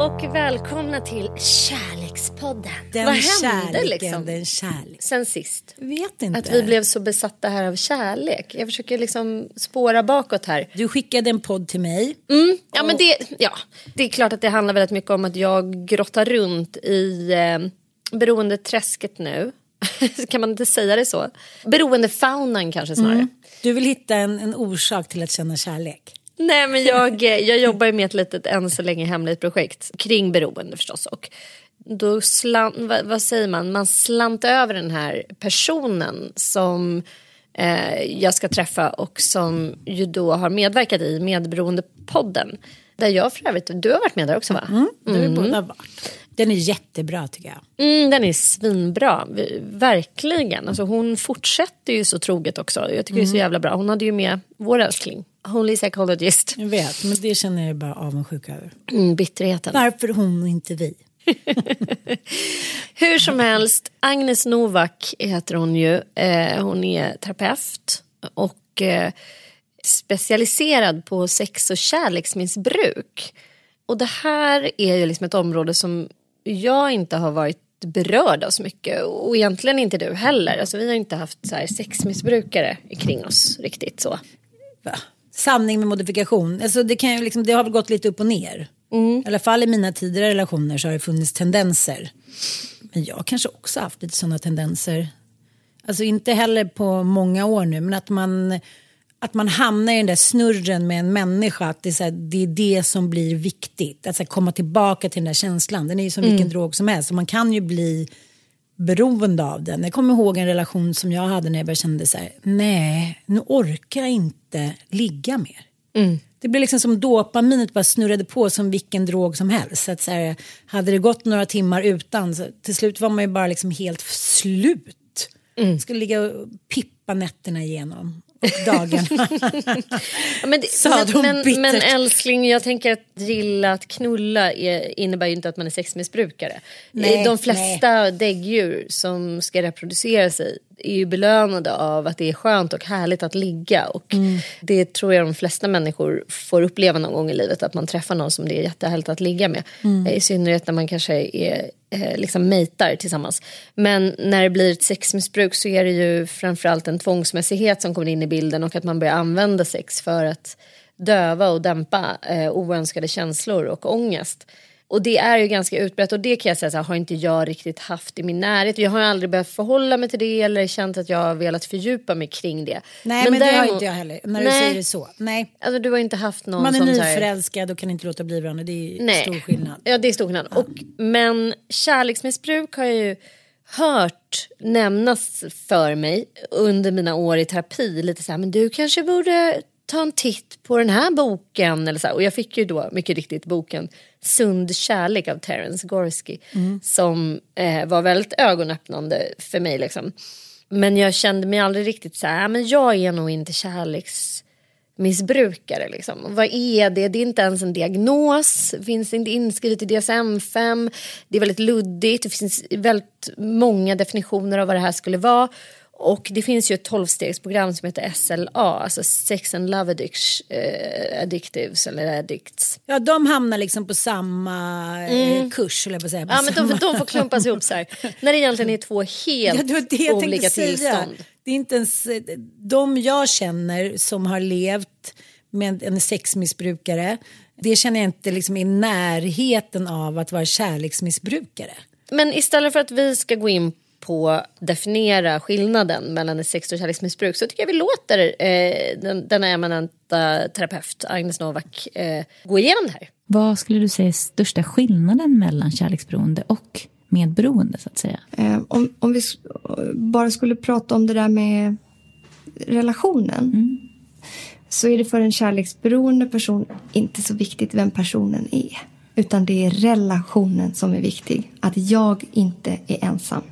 Och välkomna till Kärlekspodden. Den Vad hände kärleken, liksom den kärlek. sen sist? Vet inte. Att vi blev så besatta här av kärlek. Jag försöker liksom spåra bakåt här. Du skickade en podd till mig. Mm, ja, men det, ja, det är klart att det handlar väldigt mycket om att jag grottar runt i eh, beroendeträsket nu. kan man inte säga det så? Beroendefaunan kanske snarare. Du vill hitta en, en orsak till att känna kärlek. Nej men jag, eh, jag jobbar ju med ett litet än så länge hemligt projekt kring beroende förstås. Och då slant, vad, vad säger man, man slant över den här personen som eh, jag ska träffa och som ju då har medverkat i Medberoendepodden. Där jag för övrigt, du har varit med där också va? Mm, har vi båda varit. Den är jättebra tycker jag. Mm, den är svinbra, verkligen. Alltså, hon fortsätter ju så troget också. Jag tycker det är så jävla bra. Hon hade ju med vår älskling, Holy Psychologist. Jag vet, men det känner jag bara avundsjuka över. Mm, bitterheten. Varför hon och inte vi? Hur som helst, Agnes Novak heter hon ju. Eh, hon är terapeut och eh, specialiserad på sex och kärleksmissbruk. Och det här är ju liksom ett område som jag inte har varit berörd av så mycket och egentligen inte du heller. Alltså, vi har inte haft så här sexmissbrukare kring oss riktigt så. Va? Sanning med modifikation. Alltså det, kan ju liksom, det har väl gått lite upp och ner. I alla fall i mina tidigare relationer så har det funnits tendenser. Men jag kanske också haft lite sådana tendenser. Alltså inte heller på många år nu men att man, att man hamnar i den där snurren med en människa. Att det är, så här, det, är det som blir viktigt. Att så här, komma tillbaka till den där känslan. Den är ju som vilken drog som helst. Och man kan ju bli beroende av den. Jag kommer ihåg en relation som jag hade när jag började kände så här, nej, nu orkar jag inte ligga mer. Det blev liksom som dopaminet bara snurrade på som vilken drog som helst. Så att så här, hade det gått några timmar utan, så till slut var man ju bara liksom helt slut. Skulle ligga och pippa nätterna igenom. Ja, men, det, men, men, men älskling, jag tänker att gilla att knulla är, innebär ju inte att man är sexmissbrukare. Nej, De flesta däggdjur som ska reproducera sig är ju belönade av att det är skönt och härligt att ligga. Och Mm. Det tror jag de flesta människor får uppleva någon gång i livet. Att man träffar någon som det är jättehärligt att ligga med. Mm. Eh, I synnerhet när man kanske är eh, liksom mejtar tillsammans. Men när det blir ett sexmissbruk så är det ju framförallt en tvångsmässighet som kommer in i bilden och att man börjar använda sex för att döva och dämpa eh, oönskade känslor och ångest. Och det är ju ganska utbrett och det kan jag säga så här, har inte jag riktigt haft i min närhet. Jag har aldrig behövt förhålla mig till det eller känt att jag har velat fördjupa mig kring det. Nej men, det har inte jag heller när du Nej. säger det så. Nej. Alltså du har inte haft någon Man är som så här- nyförälskad och kan inte låta bli varandra. Det är Nej. stor skillnad. Ja, det är stor skillnad. Och, men kärleksmissbruk har jag ju hört nämnas för mig under mina år i terapi. Lite så här, men du kanske borde ta en titt på den här boken. Eller så här. Och jag fick ju då mycket riktigt boken Sund kärlek av Terence Gorski. Som eh, var väldigt ögonöppnande för mig. Liksom. Men jag kände mig aldrig riktigt så här, "Ja, men jag är nog inte kärleks missbrukare. Liksom. Vad är det? Det är inte ens en diagnos. Finns inte inskrivet i DSM-5. Det är väldigt luddigt. Det finns väldigt många definitioner av vad det här skulle vara. Och det finns ju ett tolvstegsprogram som heter SLA, alltså Sex and Love addic- eh, Addictives eller Addicts. Ja, de hamnar liksom på samma eh, kurs, eller jag säga. På Mm. Ja, men de, de får klumpas ihop så här. När det egentligen är två helt Ja, det olika säga. tillstånd. Det är inte ens, de jag känner som har levt med en sexmissbrukare, det känner jag inte liksom i närheten av att vara kärleksmissbrukare. Men istället för att vi ska gå in på att definiera skillnaden mellan ett sex och kärleksmissbruk så tycker jag vi låter eh, den, denna eminenta terapeut Agnes Novak eh, gå igenom det här. Vad skulle du säga är största skillnaden mellan kärleksberoende och medberoende så att säga? Eh, om, om vi bara skulle prata om det där med relationen så är det för en kärleksberoende person inte så viktigt vem personen är. Utan det är relationen som är viktig. Att jag inte är ensam.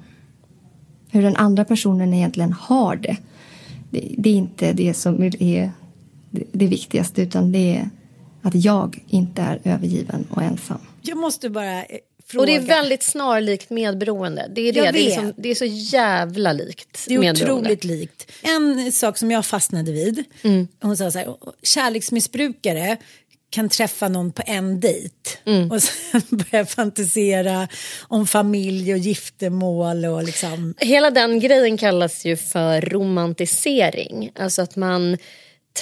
Hur den andra personen egentligen har det. Det, det är inte det som är det, det viktigaste utan det är att jag inte är övergiven och ensam. Jag måste bara eh, fråga. Och det är väldigt snarlikt medberoende. Det är, det. Jag Det, är liksom, det är så jävla likt Det är otroligt likt. En sak som jag fastnade vid. Mm. Hon sa så här, kärleksmissbrukare kan träffa någon på en dejt Mm. och sen börja fantisera om familj och giftermål och liksom. Hela den grejen kallas ju för romantisering. Alltså att man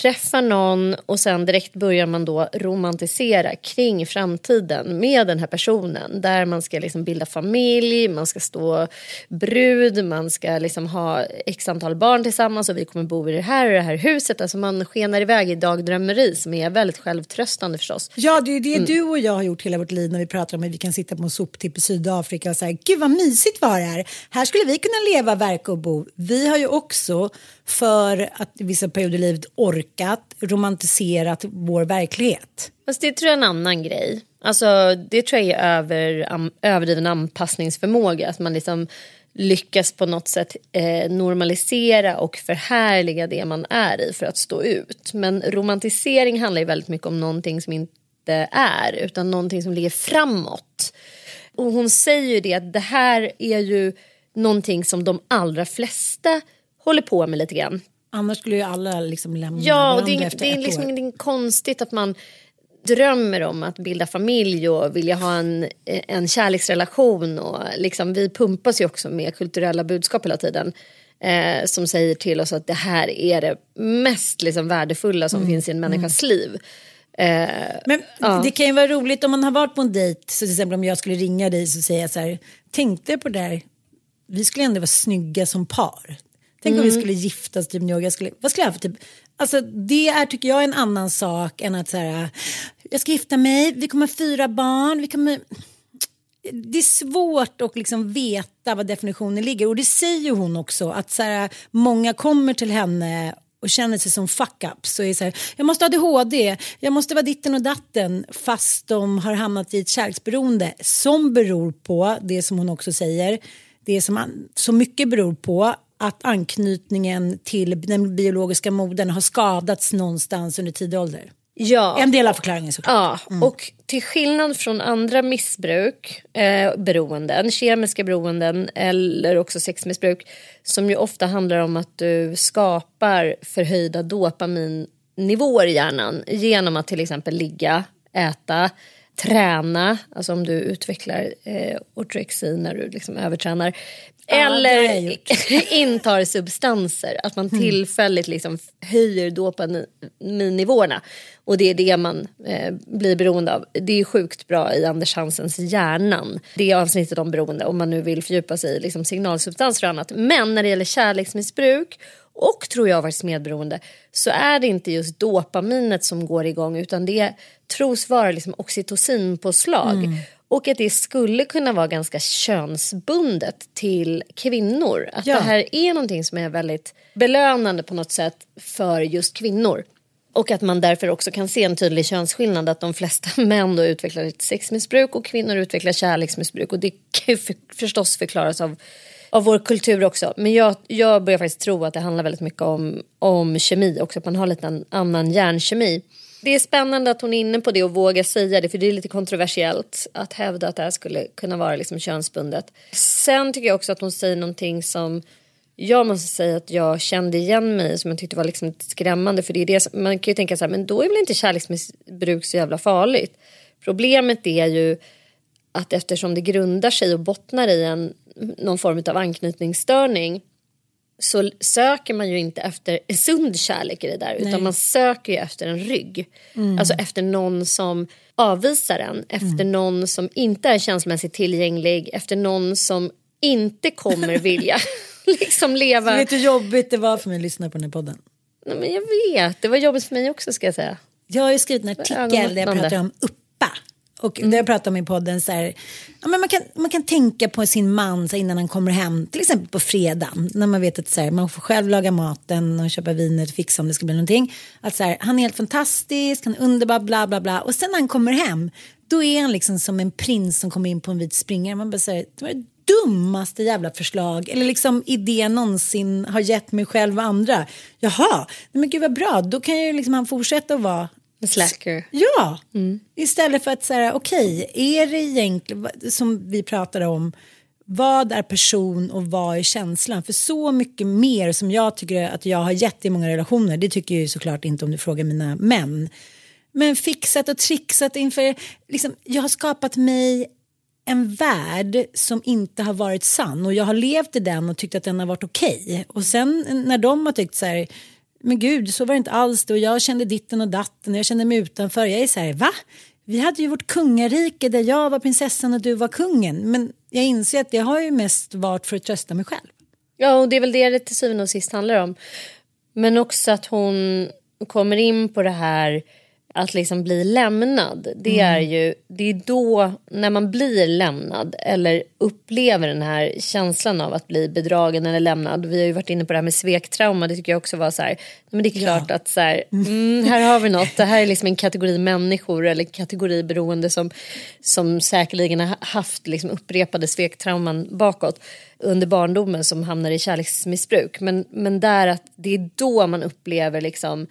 träffar någon och sen direkt börjar man då romantisera kring framtiden med den här personen. Där man ska liksom bilda familj, man ska stå brud, man ska liksom ha x antal barn tillsammans och vi kommer bo i det här och det här huset. Alltså man skenar iväg i dagdrömmeri som är väldigt självtröstande förstås. Ja, det är ju Mm. det du och jag har gjort hela vårt liv när vi pratar om att vi kan sitta på en soptipp i Sydafrika och säga gud vad mysigt var det här. Här skulle vi kunna leva, verka och bo. Vi har ju också för att i vissa perioder i livet orkat romantiserat vår verklighet. Fast det tror jag är en annan grej. Alltså, det tror jag är över, um, överdriven anpassningsförmåga. Att man liksom lyckas på något sätt eh, normalisera och förhärliga det man är i för att stå ut. Men romantisering handlar ju väldigt mycket om någonting som inte är utan någonting som ligger framåt. Och hon säger ju det att det här är ju någonting som de allra flesta håller på med lite grann. Annars skulle ju alla liksom lämna Ja, och det är, efter det är liksom ingenting konstigt att man drömmer om att bilda familj och vilja ha en, en kärleksrelation. Och liksom, vi pumpas ju också med kulturella budskap hela tiden. Eh, som säger till oss att det här är det mest liksom, värdefulla som finns i en människas liv. Eh, Men Ja. det kan ju vara roligt om man har varit på en dejt, så till exempel om jag skulle ringa dig så säger jag så här, tänkte på det där, vi skulle ändå vara snygga som par. Tänk om vi skulle giftas, typ, jag skulle, vad skulle jag ha för typ, alltså det är tycker jag en annan sak än att så här, jag ska gifta mig, vi kommer ha fyra barn, vi kommer det är svårt att liksom veta vad definitionen ligger och det säger hon också att så här, många kommer till henne och känner sig som fuck-ups och är så här, jag måste ha ADHD, jag måste vara ditten och datten fast de har hamnat i ett kärleksberoende som beror på det som hon också säger, det som så mycket beror på att anknytningen till den biologiska modern har skadats någonstans under tidig ålder. ja. En del av förklaringen såklart. Ja, och till skillnad från andra missbruk, eh, beroenden, kemiska beroenden eller också sexmissbruk som ju ofta handlar om att du skapar förhöjda dopaminnivåer i hjärnan genom att till exempel ligga, äta, träna, alltså om du utvecklar eh, ortorexi när du liksom övertränar. Eller intar substanser, att man tillfälligt liksom höjer dopaminnivåerna. Och det är det man eh, blir beroende av. Det är sjukt bra i Anders Hansens Hjärnan. Det avsnittet om beroende om man nu vill fördjupa sig i liksom signalsubstanser och annat. Men när det gäller kärleksmissbruk och tror jag faktiskt medberoende så är det inte just dopaminet som går igång utan det tros vara liksom oxytocinpåslag. Och att det skulle kunna vara ganska könsbundet till kvinnor. Att Ja. det här är någonting som är väldigt belönande på något sätt för just kvinnor. Och att man därför också kan se en tydlig könsskillnad. Att de flesta män då utvecklar ett sexmissbruk och kvinnor utvecklar kärleksmissbruk. Och det kan ju för, förstås förklaras av, av vår kultur också. Men jag, jag börjar faktiskt tro att det handlar väldigt mycket om, om kemi också. Att man har lite en annan hjärnkemi. Det är spännande att hon är inne på det och vågar säga det för det är lite kontroversiellt att hävda att det här skulle kunna vara liksom könsbundet. Sen tycker jag också att hon säger någonting som jag måste säga att jag kände igen mig som jag tyckte var liksom skrämmande. För det är det som, man kan ju tänka så här, men då är väl inte kärleksmissbruk så jävla farligt. Problemet är ju att eftersom det grundar sig och bottnar i en, någon form av anknytningsstörning så söker man ju inte efter en sund kärlek i det där utan man söker ju efter en rygg. Alltså efter någon som avvisar en, efter någon som inte är känslomässigt tillgänglig, efter någon som inte kommer vilja liksom leva. Du vet hur jobbigt det var för mig att lyssna på den här podden. Nej, men jag vet, det var jobbigt för mig också ska jag säga. Jag har ju skrivit en artikel där jag pratar om uppa. Och där jag pratar om i podden så här, ja, men man, kan, man kan tänka på sin man så här, innan han kommer hem, till exempel på fredagen, när man vet att så här, man får själv laga maten och köpa vinet och fixa om det ska bli någonting. Att så här, han är helt fantastisk, han är underbar, bla bla bla. Och sen när han kommer hem, då är han liksom som en prins som kommer in på en vit springare. Man bara säger, det var det dummaste jävla förslag eller liksom idé någonsin har gett mig själv och andra. Jaha, men gud vad bra, då kan ju liksom han fortsätta att vara slacker. Ja, istället för att säga okej, är det egentligen som vi pratade om, vad är person och vad är känslan? För så mycket mer som jag tycker att jag har gett i många relationer, det tycker jag ju såklart inte om du frågar mina män. Men fixat och trixat inför, liksom, jag har skapat mig en värld som inte har varit sann och jag har levt i den och tyckt att den har varit okej. Och sen när de har tyckt så här, men gud så var det inte alls det och jag kände ditten och datten och jag kände mig utanför. Jag är så här, va? Vi hade ju vårt kungarike där jag var prinsessan och du var kungen. Men jag inser att det har ju mest varit för att trösta mig själv. Ja, och det är väl det det till syvende och sist handlar om. Men också att hon kommer in på det här att liksom bli lämnad. Det är ju det är då när man blir lämnad eller upplever den här känslan av att bli bedragen eller lämnad. Vi har ju varit inne på det här med svektrauma. Det tycker jag också var så här. Men det är klart att så här, mm, här har vi något. Det här är liksom en kategori människor eller kategori beroende som, som säkerligen har haft liksom upprepade svektrauman bakåt under barndomen som hamnar i kärleksmissbruk. Men, men där att det är då man upplever liksom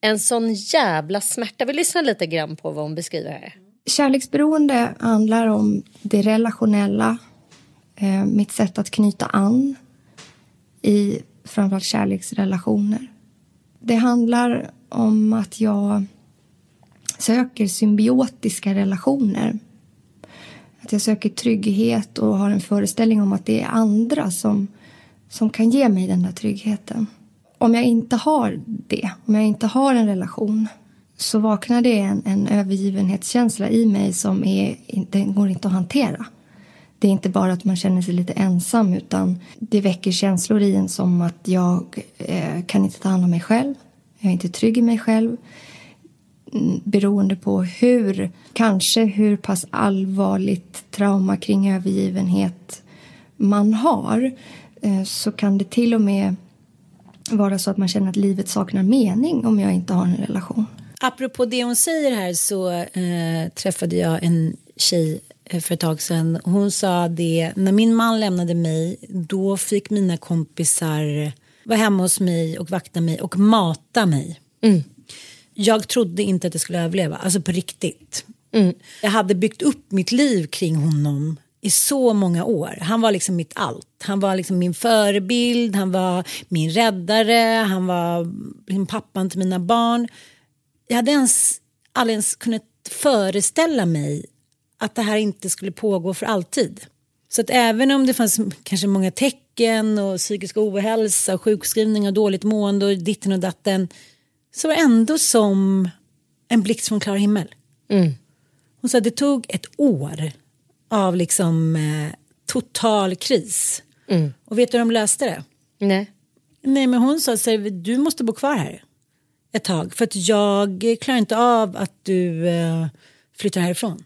en sån jävla smärta. Vi lyssnar lite grann på vad hon beskriver här. Kärleksberoende handlar om det relationella, eh, mitt sätt att knyta an i framförallt kärleksrelationer. Det handlar om att jag söker symbiotiska relationer. Att jag söker trygghet och har en föreställning om att det är andra som, som kan ge mig den där tryggheten. Om jag inte har det, om jag inte har en relation så vaknar det en, en övergivenhetskänsla i mig som är, den går inte att hantera. Det är inte bara att man känner sig lite ensam utan det väcker känslor i en som att jag eh, kan inte ta hand om mig själv. Jag är inte trygg i mig själv. Mm, beroende på hur, kanske hur pass allvarligt trauma kring övergivenhet man har eh, så kan det till och med vara så att man känner att livet saknar mening om jag inte har en relation. Apropå det hon säger här så eh, träffade jag en tjej eh, för ett tag sedan. Hon sa det, när min man lämnade mig då fick mina kompisar vara hemma hos mig och vakta mig och mata mig. Jag trodde inte att jag skulle överleva, alltså på riktigt. Jag hade byggt upp mitt liv kring honom i så många år. Han var liksom mitt allt. Han var liksom min förebild, han var min räddare, han var liksom pappan till mina barn. Jag hade ens, aldrig ens kunnat föreställa mig att det här inte skulle pågå för alltid. Så att även om det fanns kanske många tecken och psykisk ohälsa och sjukskrivning och dåligt mående och ditten och datten så var det ändå som en blixt från klar himmel. Mm. Hon sa att det tog ett år av liksom eh, total kris. Mm. Och vet du hur de löste det? Nej. Nej men hon sa så här, du måste bo kvar här ett tag för att jag klarar inte av att du eh, flyttar härifrån.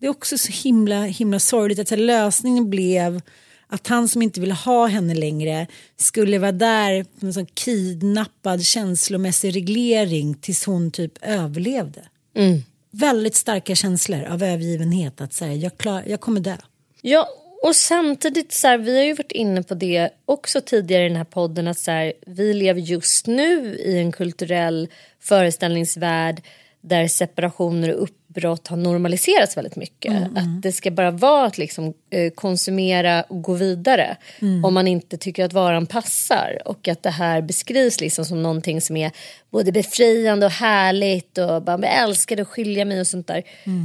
Det är också så himla himla sorgligt att här, lösningen blev att han som inte ville ha henne längre skulle vara där på en sån kidnappad känslomässig reglering tills hon typ överlevde. Mm. Väldigt starka känslor av övergivenhet att säga jag, klar, jag kommer dö. Ja, och samtidigt så här, vi har ju varit inne på det också tidigare i den här podden att så här, vi lever just nu i en kulturell föreställningsvärld där separationer och uppbrott har normaliserats väldigt mycket. Att det ska bara vara att liksom, eh, konsumera och gå vidare om man inte tycker att varan passar. Och att det här beskrivs liksom som någonting som är både befriande och härligt och bara älskar att skilja mig och sånt där.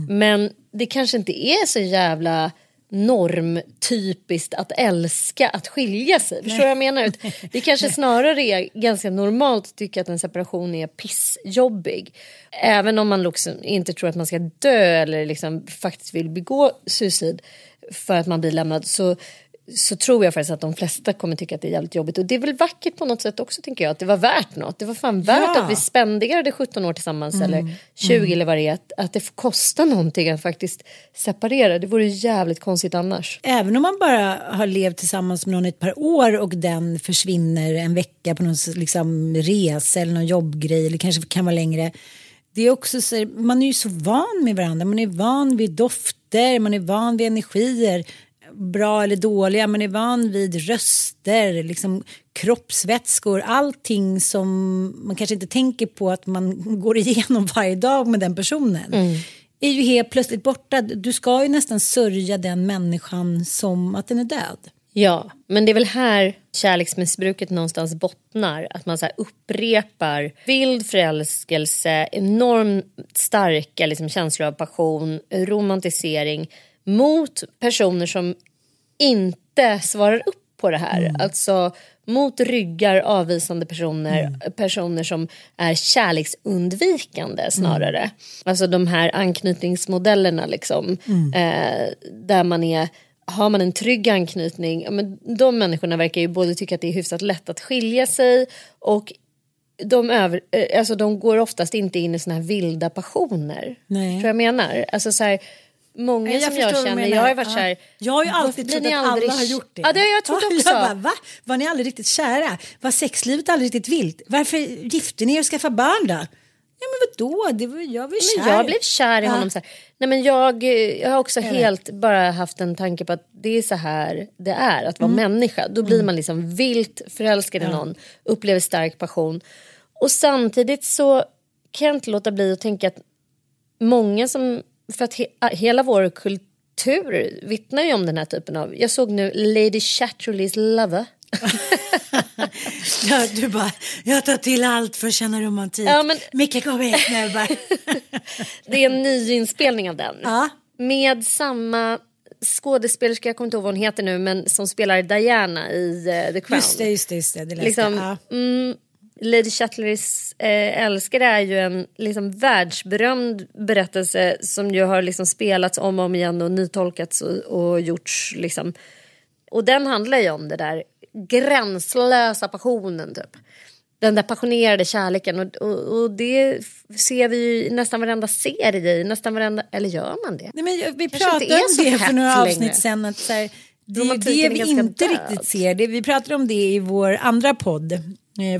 Men det kanske inte är så jävla normtypiskt att älska att skilja sig. Förstår du vad jag menar? Det kanske snarare är ganska normalt att tycka att en separation är pissjobbig. Även om man liksom inte tror att man ska dö eller liksom faktiskt vill begå suicid för att man blir lämnad så så tror jag faktiskt att de flesta kommer tycka att det är jävligt jobbigt. Och det är väl vackert på något sätt också tänker jag. Att det var värt något. Det var fan värt Ja. att vi spenderade 17 år tillsammans eller 20 eller vad det är. Att, att det får kosta någonting att faktiskt separera. Det vore jävligt konstigt annars. Även om man bara har levt tillsammans med någon ett par år och den försvinner en vecka på någon liksom, resa eller någon jobbgrej eller kanske kan vara längre. Det är också så, man är ju så van med varandra, man är van vid dofter, man är van vid energier, bra eller dåliga, man är van vid röster, liksom kroppsvätskor, allting som man kanske inte tänker på att man går igenom varje dag med den personen. är ju helt plötsligt borta. Du ska ju nästan sörja den människan som att den är död. Ja, men det är väl här kärleksmissbruket någonstans bottnar. Att man så upprepar vild förälskelse, enormt starka liksom, känslor av passion, romantisering mot personer som inte svarar upp på det här. Alltså mot ryggar avvisande personer, personer som är kärleksundvikande snarare. Alltså de här anknytningsmodellerna liksom. Eh, där man är har man en trygg anknytning, ja, men de människorna verkar ju både tycka att det är hyfsat lätt att skilja sig och de, över, eh, alltså de går oftast inte in i såna här vilda passioner. Nej. Tror jag menar? Alltså så här, många jag som jag känner, jag har ju varit Ja. så här. Jag har ju alltid trott att aldrig- alla har gjort det. Ja, det har jag trott Ja, också. Jag bara, va? Var ni aldrig riktigt kära? Var sexlivet aldrig riktigt vilt? Varför gifte ni er och skaffade barn då? Ja men vadå, det var, jag var ju Men kär. jag blev kär i Ja. honom. Så här. Nej, men jag, jag har också vet. helt bara haft en tanke på att det är så här det är att vara Mm. människa. Då blir man liksom vilt förälskad i någon, upplever stark passion. Och samtidigt så kan jag inte låta bli att tänka att många som, för att he, hela vår kultur vittnar ju om den här typen av, jag såg nu Lady Chatterleys Lover. Ja, du bara, jag tar till allt för att känna romantik. Ja, men- Micke kom hit nu bara. Det är en ny inspelning av den. Ja. Med samma skådespelerska, jag kommer inte ihåg vad hon heter nu, men som spelar Diana i eh, The Crown. Just det, just det, just det. det Liksom, ja. mm, Lady Chatterleys eh, älskare är ju en liksom, världsberömd berättelse som ju har liksom, spelats om och om igen och nytolkats och, och gjorts. Liksom. Och den handlar ju om det där gränslösa passionen typ. Den där passionerade kärleken och, och, och det ser vi ju i nästan varenda serie, i nästan varenda, eller gör man det? Nej, men vi Kanske pratade om det för några längre. avsnitt sen. Att så här, det är det vi inte död. riktigt ser. Det, vi pratade om det i vår andra podd,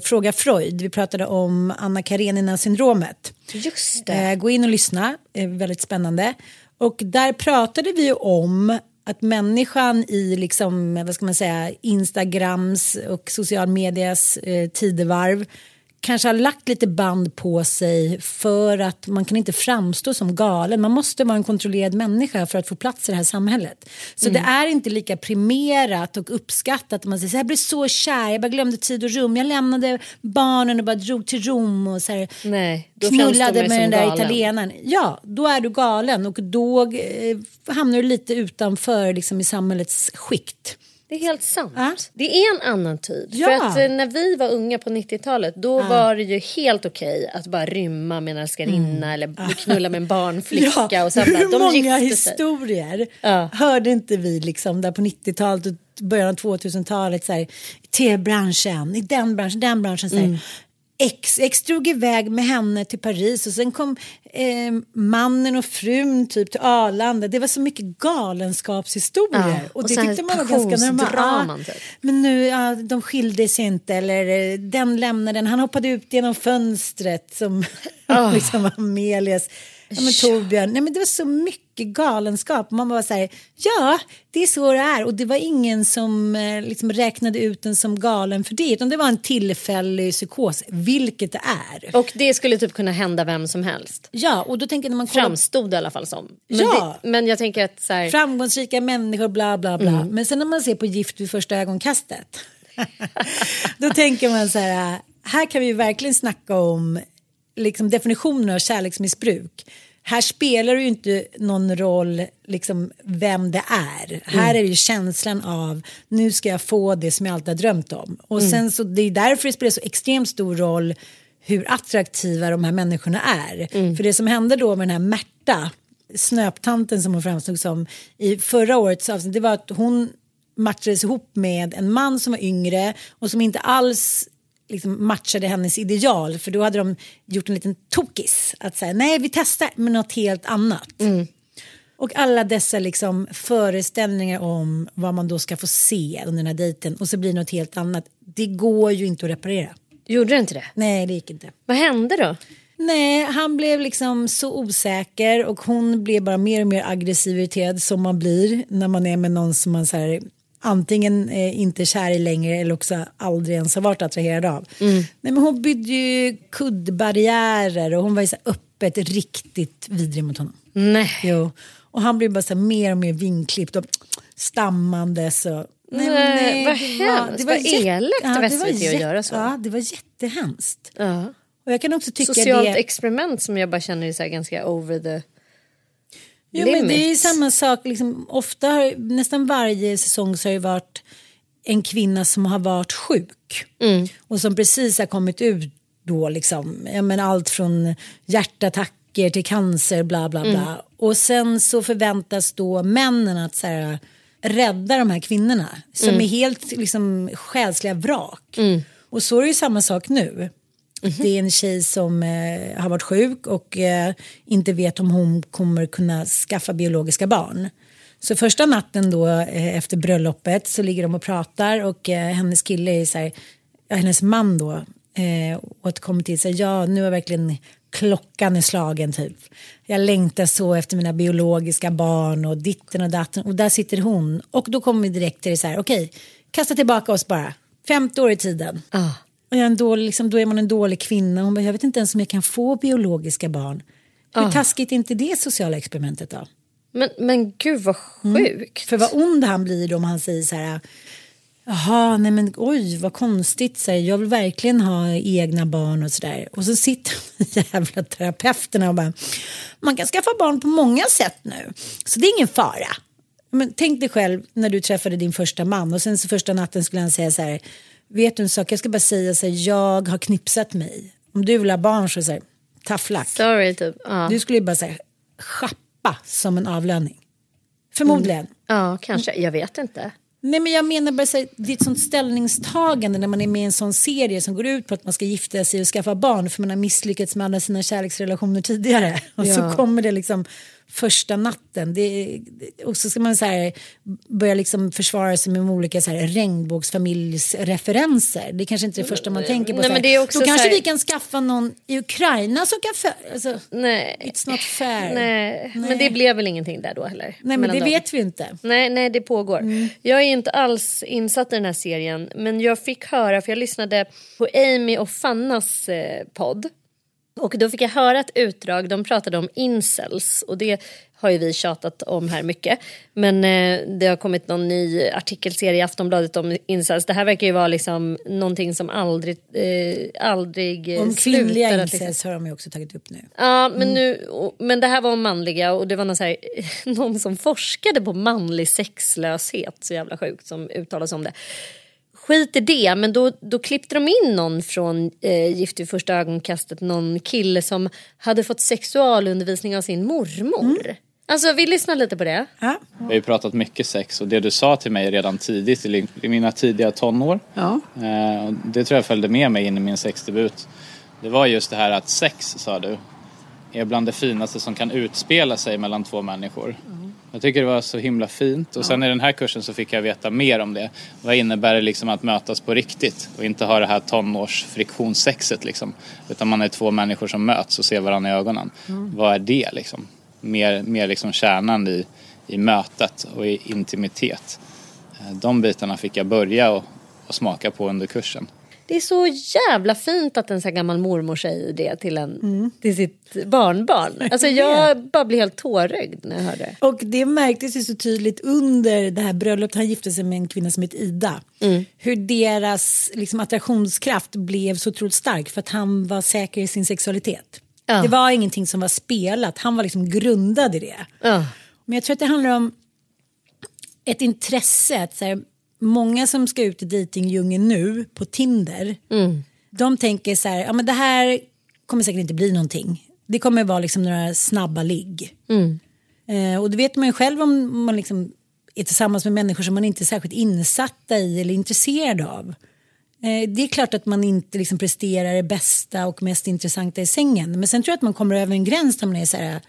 Fråga Freud. Vi pratade om Anna Karenina-syndromet. Just det. Eh, gå in och lyssna, eh, väldigt spännande. Och där pratade vi om att människan i liksom, vad ska man säga, Instagrams och social medias eh, tidevarv kanske har lagt lite band på sig för att man kan inte framstå som galen. Man måste vara en kontrollerad människa för att få plats i det här samhället. Så Mm. det är inte lika primerat och uppskattat. Man säger så här, jag blev så kär, jag bara glömde tid och rum. Jag lämnade barnen och bara drog till Rom och så här, Nej, knullade med den där galen. italienaren. Ja, då är du galen och då eh, hamnar du lite utanför liksom, i samhällets skikt. Det är helt sant. Ja. Det är en annan tid. Ja. För att eh, när vi var unga på 90-talet då var det ju helt okej att bara rymma med en älskarinna eller knulla med en barnflicka. och sen hur de många historier Ja. hörde inte vi liksom där på 90-talet och början av 2000-talet så här, i tv-branschen, i den branschen, den branschen så här. Mm. Ex, ex drog iväg med henne till Paris och sen kom eh, mannen och frun typ till Arlanda. Det var så mycket galenskapshistorier. Ja, och och det tyckte man var ganska normalt. typ. Men nu, ja, de skilde sig inte eller eh, den lämnade den. Han hoppade ut genom fönstret som Ah. liksom var Amelias. Ja, men Torbjörn, nej men det var så mycket galenskap. Man var så här, ja det är så det är. Och det var ingen som eh, liksom räknade ut den som galen för det. Utan det var en tillfällig psykos, vilket det är. Och det skulle typ kunna hända vem som helst. Ja, och då tänker jag när man kollar Framstod det i alla fall som. Men, Ja. det, men jag tänker att så här, framgångsrika människor, bla bla bla. Men sen när man ser på Gift vid första ögonkastet. då tänker man så här, här kan vi verkligen snacka om liksom definitionen av kärleksmissbruk. Här spelar det ju inte någon roll liksom vem det är. Här är det ju känslan av nu ska jag få det som jag alltid har drömt om. Och sen så det är därför det spelar så extremt stor roll hur attraktiva de här människorna är. För det som hände då med den här Märta, snöptanten som hon framstod som i förra årets avsnitt, det var att hon matchades ihop med en man som var yngre och som inte alls liksom matchade hennes ideal för då hade de gjort en liten tokis att säga nej vi testar med något helt annat. Och alla dessa liksom föreställningar om vad man då ska få se under den här dejten och så blir det något helt annat. Det går ju inte att reparera. gjorde det inte det? Nej det gick inte. Vad hände då? Nej, han blev liksom så osäker och hon blev bara mer och mer aggressiv och irriterad som man blir när man är med någon som man så här, antingen eh, inte är kär i längre eller också aldrig ens har varit attraherad av. Nej, men hon byggde ju kuddbarriärer och hon var ju så öppet riktigt vidrig mot honom. Nej. Jo. Och han blev bara så mer och mer vinklippt och stammandes. Och, Nej, vad hemskt. Vad elakt av det SVT var att göra så. Ja, det var jättehemskt. Ja. Och jag kan också tycka Socialt det... experiment som jag bara känner är så ganska over the Jo, men det är ju samma sak. Liksom, ofta har, nästan varje säsong så har det varit en kvinna som har varit sjuk. Och som precis har kommit ut då. Liksom, ja, men allt från hjärtattacker till cancer, bla bla bla. Och sen så förväntas då männen att så här, rädda de här kvinnorna. Som är helt liksom, själsliga vrak. Och så är det ju samma sak nu. Det är en tjej som eh, har varit sjuk och eh, inte vet om hon kommer kunna skaffa biologiska barn. Så första natten då eh, efter bröllopet så ligger de och pratar och eh, hennes kille är så här, ja, hennes man då eh, återkommer till sig, ja nu har verkligen klockan är slagen typ. Jag längtar så efter mina biologiska barn och ditten och datten och där sitter hon och då kommer vi direkt till det så här, okej, kasta tillbaka oss bara, 50 år i tiden. Ah. Och jag är en dålig, liksom, då är man en dålig kvinna. Hon bara, jag vet inte ens om jag kan få biologiska barn. Hur taskigt är inte det sociala experimentet då? Men, men gud vad sjukt. För vad ond han blir då om han säger så här. Jaha, nej men oj vad konstigt. Så här, jag vill verkligen ha egna barn och sådär. Och så sitter de jävla terapeuterna och bara. Man kan skaffa barn på många sätt nu. Så det är ingen fara. Men tänk dig själv när du träffade din första man och sen så första natten skulle han säga så här. Vet du en sak, jag ska bara säga så här, jag har knipsat mig. Om du vill ha barn så säger tough luck. Sorry typ. Ja, Du skulle ju bara säga schappa som en avlöning. Förmodligen. ja kanske. Jag vet inte. Nej men jag menar bara så här, det är ett sånt ställningstagande när man är med i en sån serie som går ut på att man ska gifta sig och skaffa barn för man har misslyckats med alla sina kärleksrelationer tidigare. Och Ja. så kommer det liksom första natten. Det, och så ska man så här, börja liksom försvara sig med olika så här, regnbågsfamiljsreferenser. Det är kanske inte är det första man tänker på. Nej, men det är också Då kanske här- vi kan skaffa någon i Ukraina som kan... För, alltså, Nej. It's not fair. Nej. men det blev väl ingenting där då heller? Nej, men det dem? vet vi inte. Nej, nej, det pågår. Jag är inte alls insatt i den här serien men jag fick höra, för jag lyssnade på Amy och Fannas eh, podd. Och då fick jag höra ett utdrag, de pratade om incels och det har ju vi tjatat om här mycket. Men eh, det har kommit någon ny artikelserie i Aftonbladet om incels. Det här verkar ju vara liksom någonting som aldrig, eh, aldrig eh, Om slutar kvinnliga att liksom- incels har de ju också tagit upp nu. Ja, men, nu, och- men det här var om manliga och det var någon, här, någon som forskade på manlig sexlöshet, så jävla sjukt, som uttalade sig om det. Skit i det, men då, då klippte de in någon från eh, Gift vid första ögonkastet, någon kille som hade fått sexualundervisning av sin mormor. Alltså vi lyssnar lite på det. Ja. Vi har ju pratat mycket sex och det du sa till mig redan tidigt i i mina tidiga tonår. Ja. eh, Det tror jag följde med mig in i min sexdebut. Det var just det här att sex, sa du, är bland det finaste som kan utspela sig mellan två människor. Jag tycker det var så himla fint och sen i den här kursen så fick jag veta mer om det. Vad innebär det liksom att mötas på riktigt och inte ha det här tonårsfriktionssexet liksom. Utan man är två människor som möts och ser varandra i ögonen. Vad är det liksom? Mer, mer liksom kärnan i, i mötet och i intimitet. Eh, De bitarna fick jag börja och, och smaka på under kursen. Det är så jävla fint att en sån här gammal mormor säger det till, en, till sitt barnbarn. Alltså jag bara blir helt tårögd när jag hör det. Och det märktes ju så tydligt under det här bröllopet. Han gifte sig med en kvinna som heter Ida. Hur deras liksom, attraktionskraft blev så otroligt stark för att han var säker i sin sexualitet. Ja. Det var ingenting som var spelat, han var liksom grundad i det. Ja. Men jag tror att det handlar om ett intresse. Att så här, många som ska ut i dejtingdjungeln nu på Tinder. De tänker så här, ja men det här kommer säkert inte bli någonting. Det kommer vara liksom några snabba ligg. Eh, och det vet man ju själv om man liksom är tillsammans med människor som man inte är särskilt insatta i eller intresserad av. Eh, det är klart att man inte liksom presterar det bästa och mest intressanta i sängen. Men sen tror jag att man kommer över en gräns där man är så här,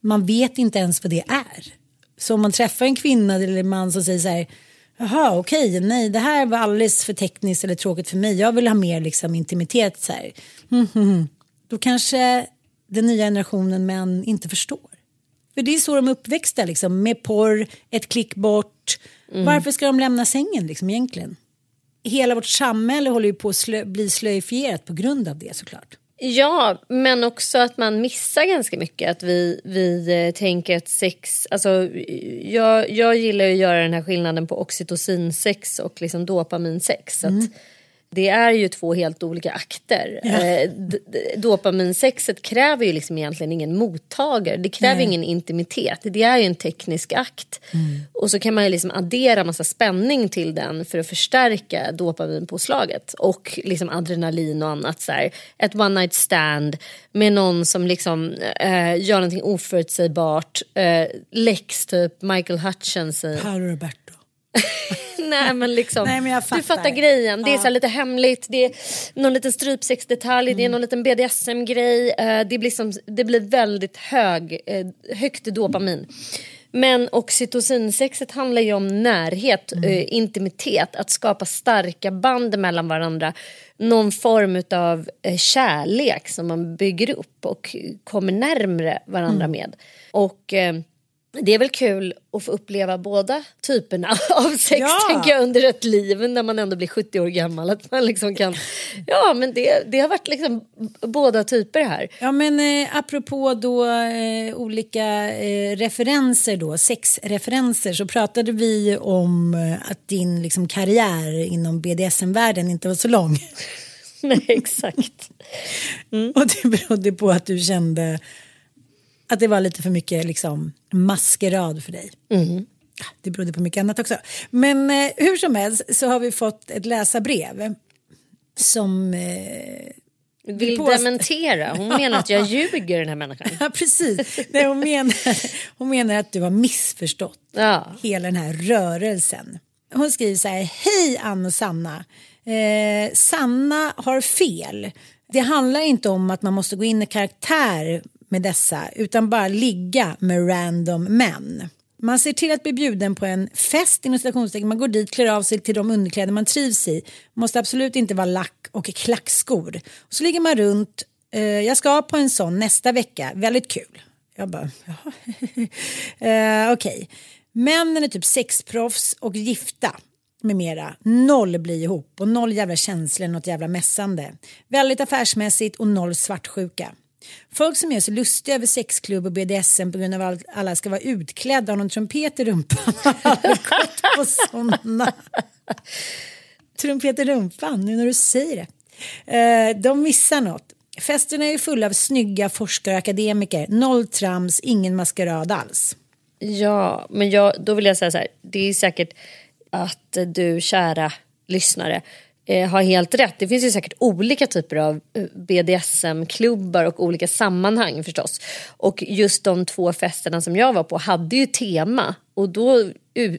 man vet inte ens vad det är. Så om man träffar en kvinna eller en man som säger så här, jaha okej, nej det här var alldeles för tekniskt eller tråkigt för mig, jag vill ha mer liksom intimitet så här. Hmm, hmm. Då kanske den nya generationen män inte förstår. För det är så de är uppväxta liksom, med porr, ett klick bort. Varför ska de lämna sängen liksom egentligen? Hela vårt samhälle håller ju på att slö, bli slöifierat på grund av det såklart. Ja, men också att man missar ganska mycket. Att vi, vi eh, tänker att sex... Alltså, jag, jag gillar ju att göra den här skillnaden på oxytocinsex och liksom dopaminsex. Att mm det är ju två helt olika akter. Eh, d- d- dopaminsexet kräver ju liksom egentligen ingen mottagare. Det kräver ingen intimitet. Det är ju en teknisk akt. Och så kan man ju liksom addera massa spänning till den för att förstärka dopaminpåslaget. Och liksom adrenalin och annat. Så här. Ett one night stand med någon som liksom eh, gör någonting oförutsägbart. Eh, Lex typ, Michael Hutchins. Paolo Roberto. Nej men liksom, Nej, men jag du fattar. fattar grejen. Det är Ja. så lite hemligt, det är någon liten strypsexdetalj, Mm. det är någon liten BDSM-grej. Eh, det, blir som, det blir väldigt hög, eh, högt dopamin. Men oxytocinsexet handlar ju om närhet, Mm. eh, intimitet, att skapa starka band mellan varandra. Någon form av eh, kärlek som man bygger upp och kommer närmre varandra Mm. med. Och eh, det är väl kul att få uppleva båda typerna av sex Ja. tänker jag under ett liv när man ändå blir 70 år gammal. Att man liksom kan, ja men det, det har varit liksom båda typer här. Ja men eh, apropå då eh, olika eh, referenser då, sexreferenser så pratade vi om eh, att din liksom, karriär inom BDSM-världen inte var så lång. Nej exakt. Och det berodde på att du kände att det var lite för mycket liksom, maskerad för dig. Ah, Det berodde på mycket annat också. Men eh, hur som helst så har vi fått ett läsarbrev som eh, Vill dementera, hon menar att jag ljuger den här människan. Ja, precis. Nej, hon, menar, hon menar att du har missförstått Ja. hela den här rörelsen. Hon skriver så här, hej Ann och Sanna. Eh, Sanna har fel. Det handlar inte om att man måste gå in i karaktär med dessa utan bara ligga med random män. Man ser till att bli bjuden på en fest inom citationstecken. Man går dit, klär av sig till de underkläder man trivs i. Måste absolut inte vara lack och klackskor. Så ligger man runt. Eh, jag ska på en sån nästa vecka. Väldigt kul. Jag bara, jaha. eh, Okej. Okay. Männen är typ sexproffs och gifta med mera. Noll blir ihop och noll jävla känslor, något jävla mässande. Väldigt affärsmässigt och noll svartsjuka. Folk som gör sig lustiga över sexklubb och BDSM på grund av att alla ska vara utklädda och någon trumpet i rumpan har aldrig gått på såna. trumpet i rumpan, nu när du säger det. Eh, de missar något. Festerna är fulla av snygga forskare och akademiker. Noll trams, ingen maskerad alls. Ja, men jag, då vill jag säga så här. Det är säkert att du, kära lyssnare, eh, har helt rätt. Det finns ju säkert olika typer av eh, BDSM-klubbar och olika sammanhang förstås. Och just de två festerna som jag var på hade ju tema och då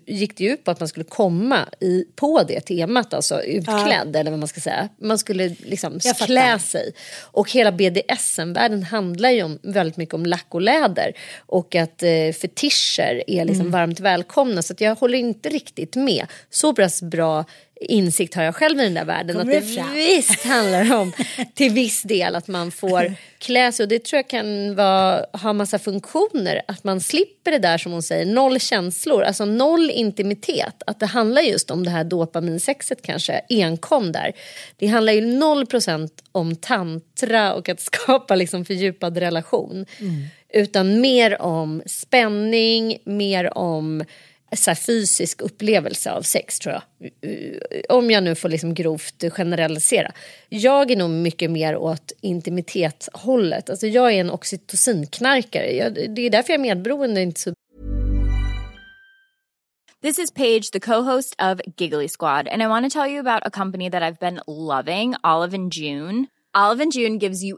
gick det ju ut på att man skulle komma i, på det temat, alltså utklädd ja. eller vad man ska säga. Man skulle liksom klä sig. Och hela BDSM-världen handlar ju om, väldigt mycket om lack och läder och att eh, fetischer är liksom mm. varmt välkomna så jag håller inte riktigt med. Så pass bra insikt har jag själv i den där världen. Kommer att det fram? visst handlar om till viss del att man får klä sig och det tror jag kan vara, ha massa funktioner. Att man slipper det där som hon säger, noll känslor, alltså noll intimitet. Att det handlar just om det här dopaminsexet kanske, enkom där. Det handlar ju noll procent om tantra och att skapa liksom fördjupad relation. Mm. Utan mer om spänning, mer om så fysisk upplevelse av sex tror jag. Om jag nu får liksom grovt generalisera. Jag är nog mycket mer åt intimitetshållet. Alltså jag är en oxytocinknarkare. Jag, det är därför jag är medberoende. Inte så... This is Paige, the co-host of Giggly Squad. And I want to tell you about a company that I've been loving, Olive and June. Olive and June gives you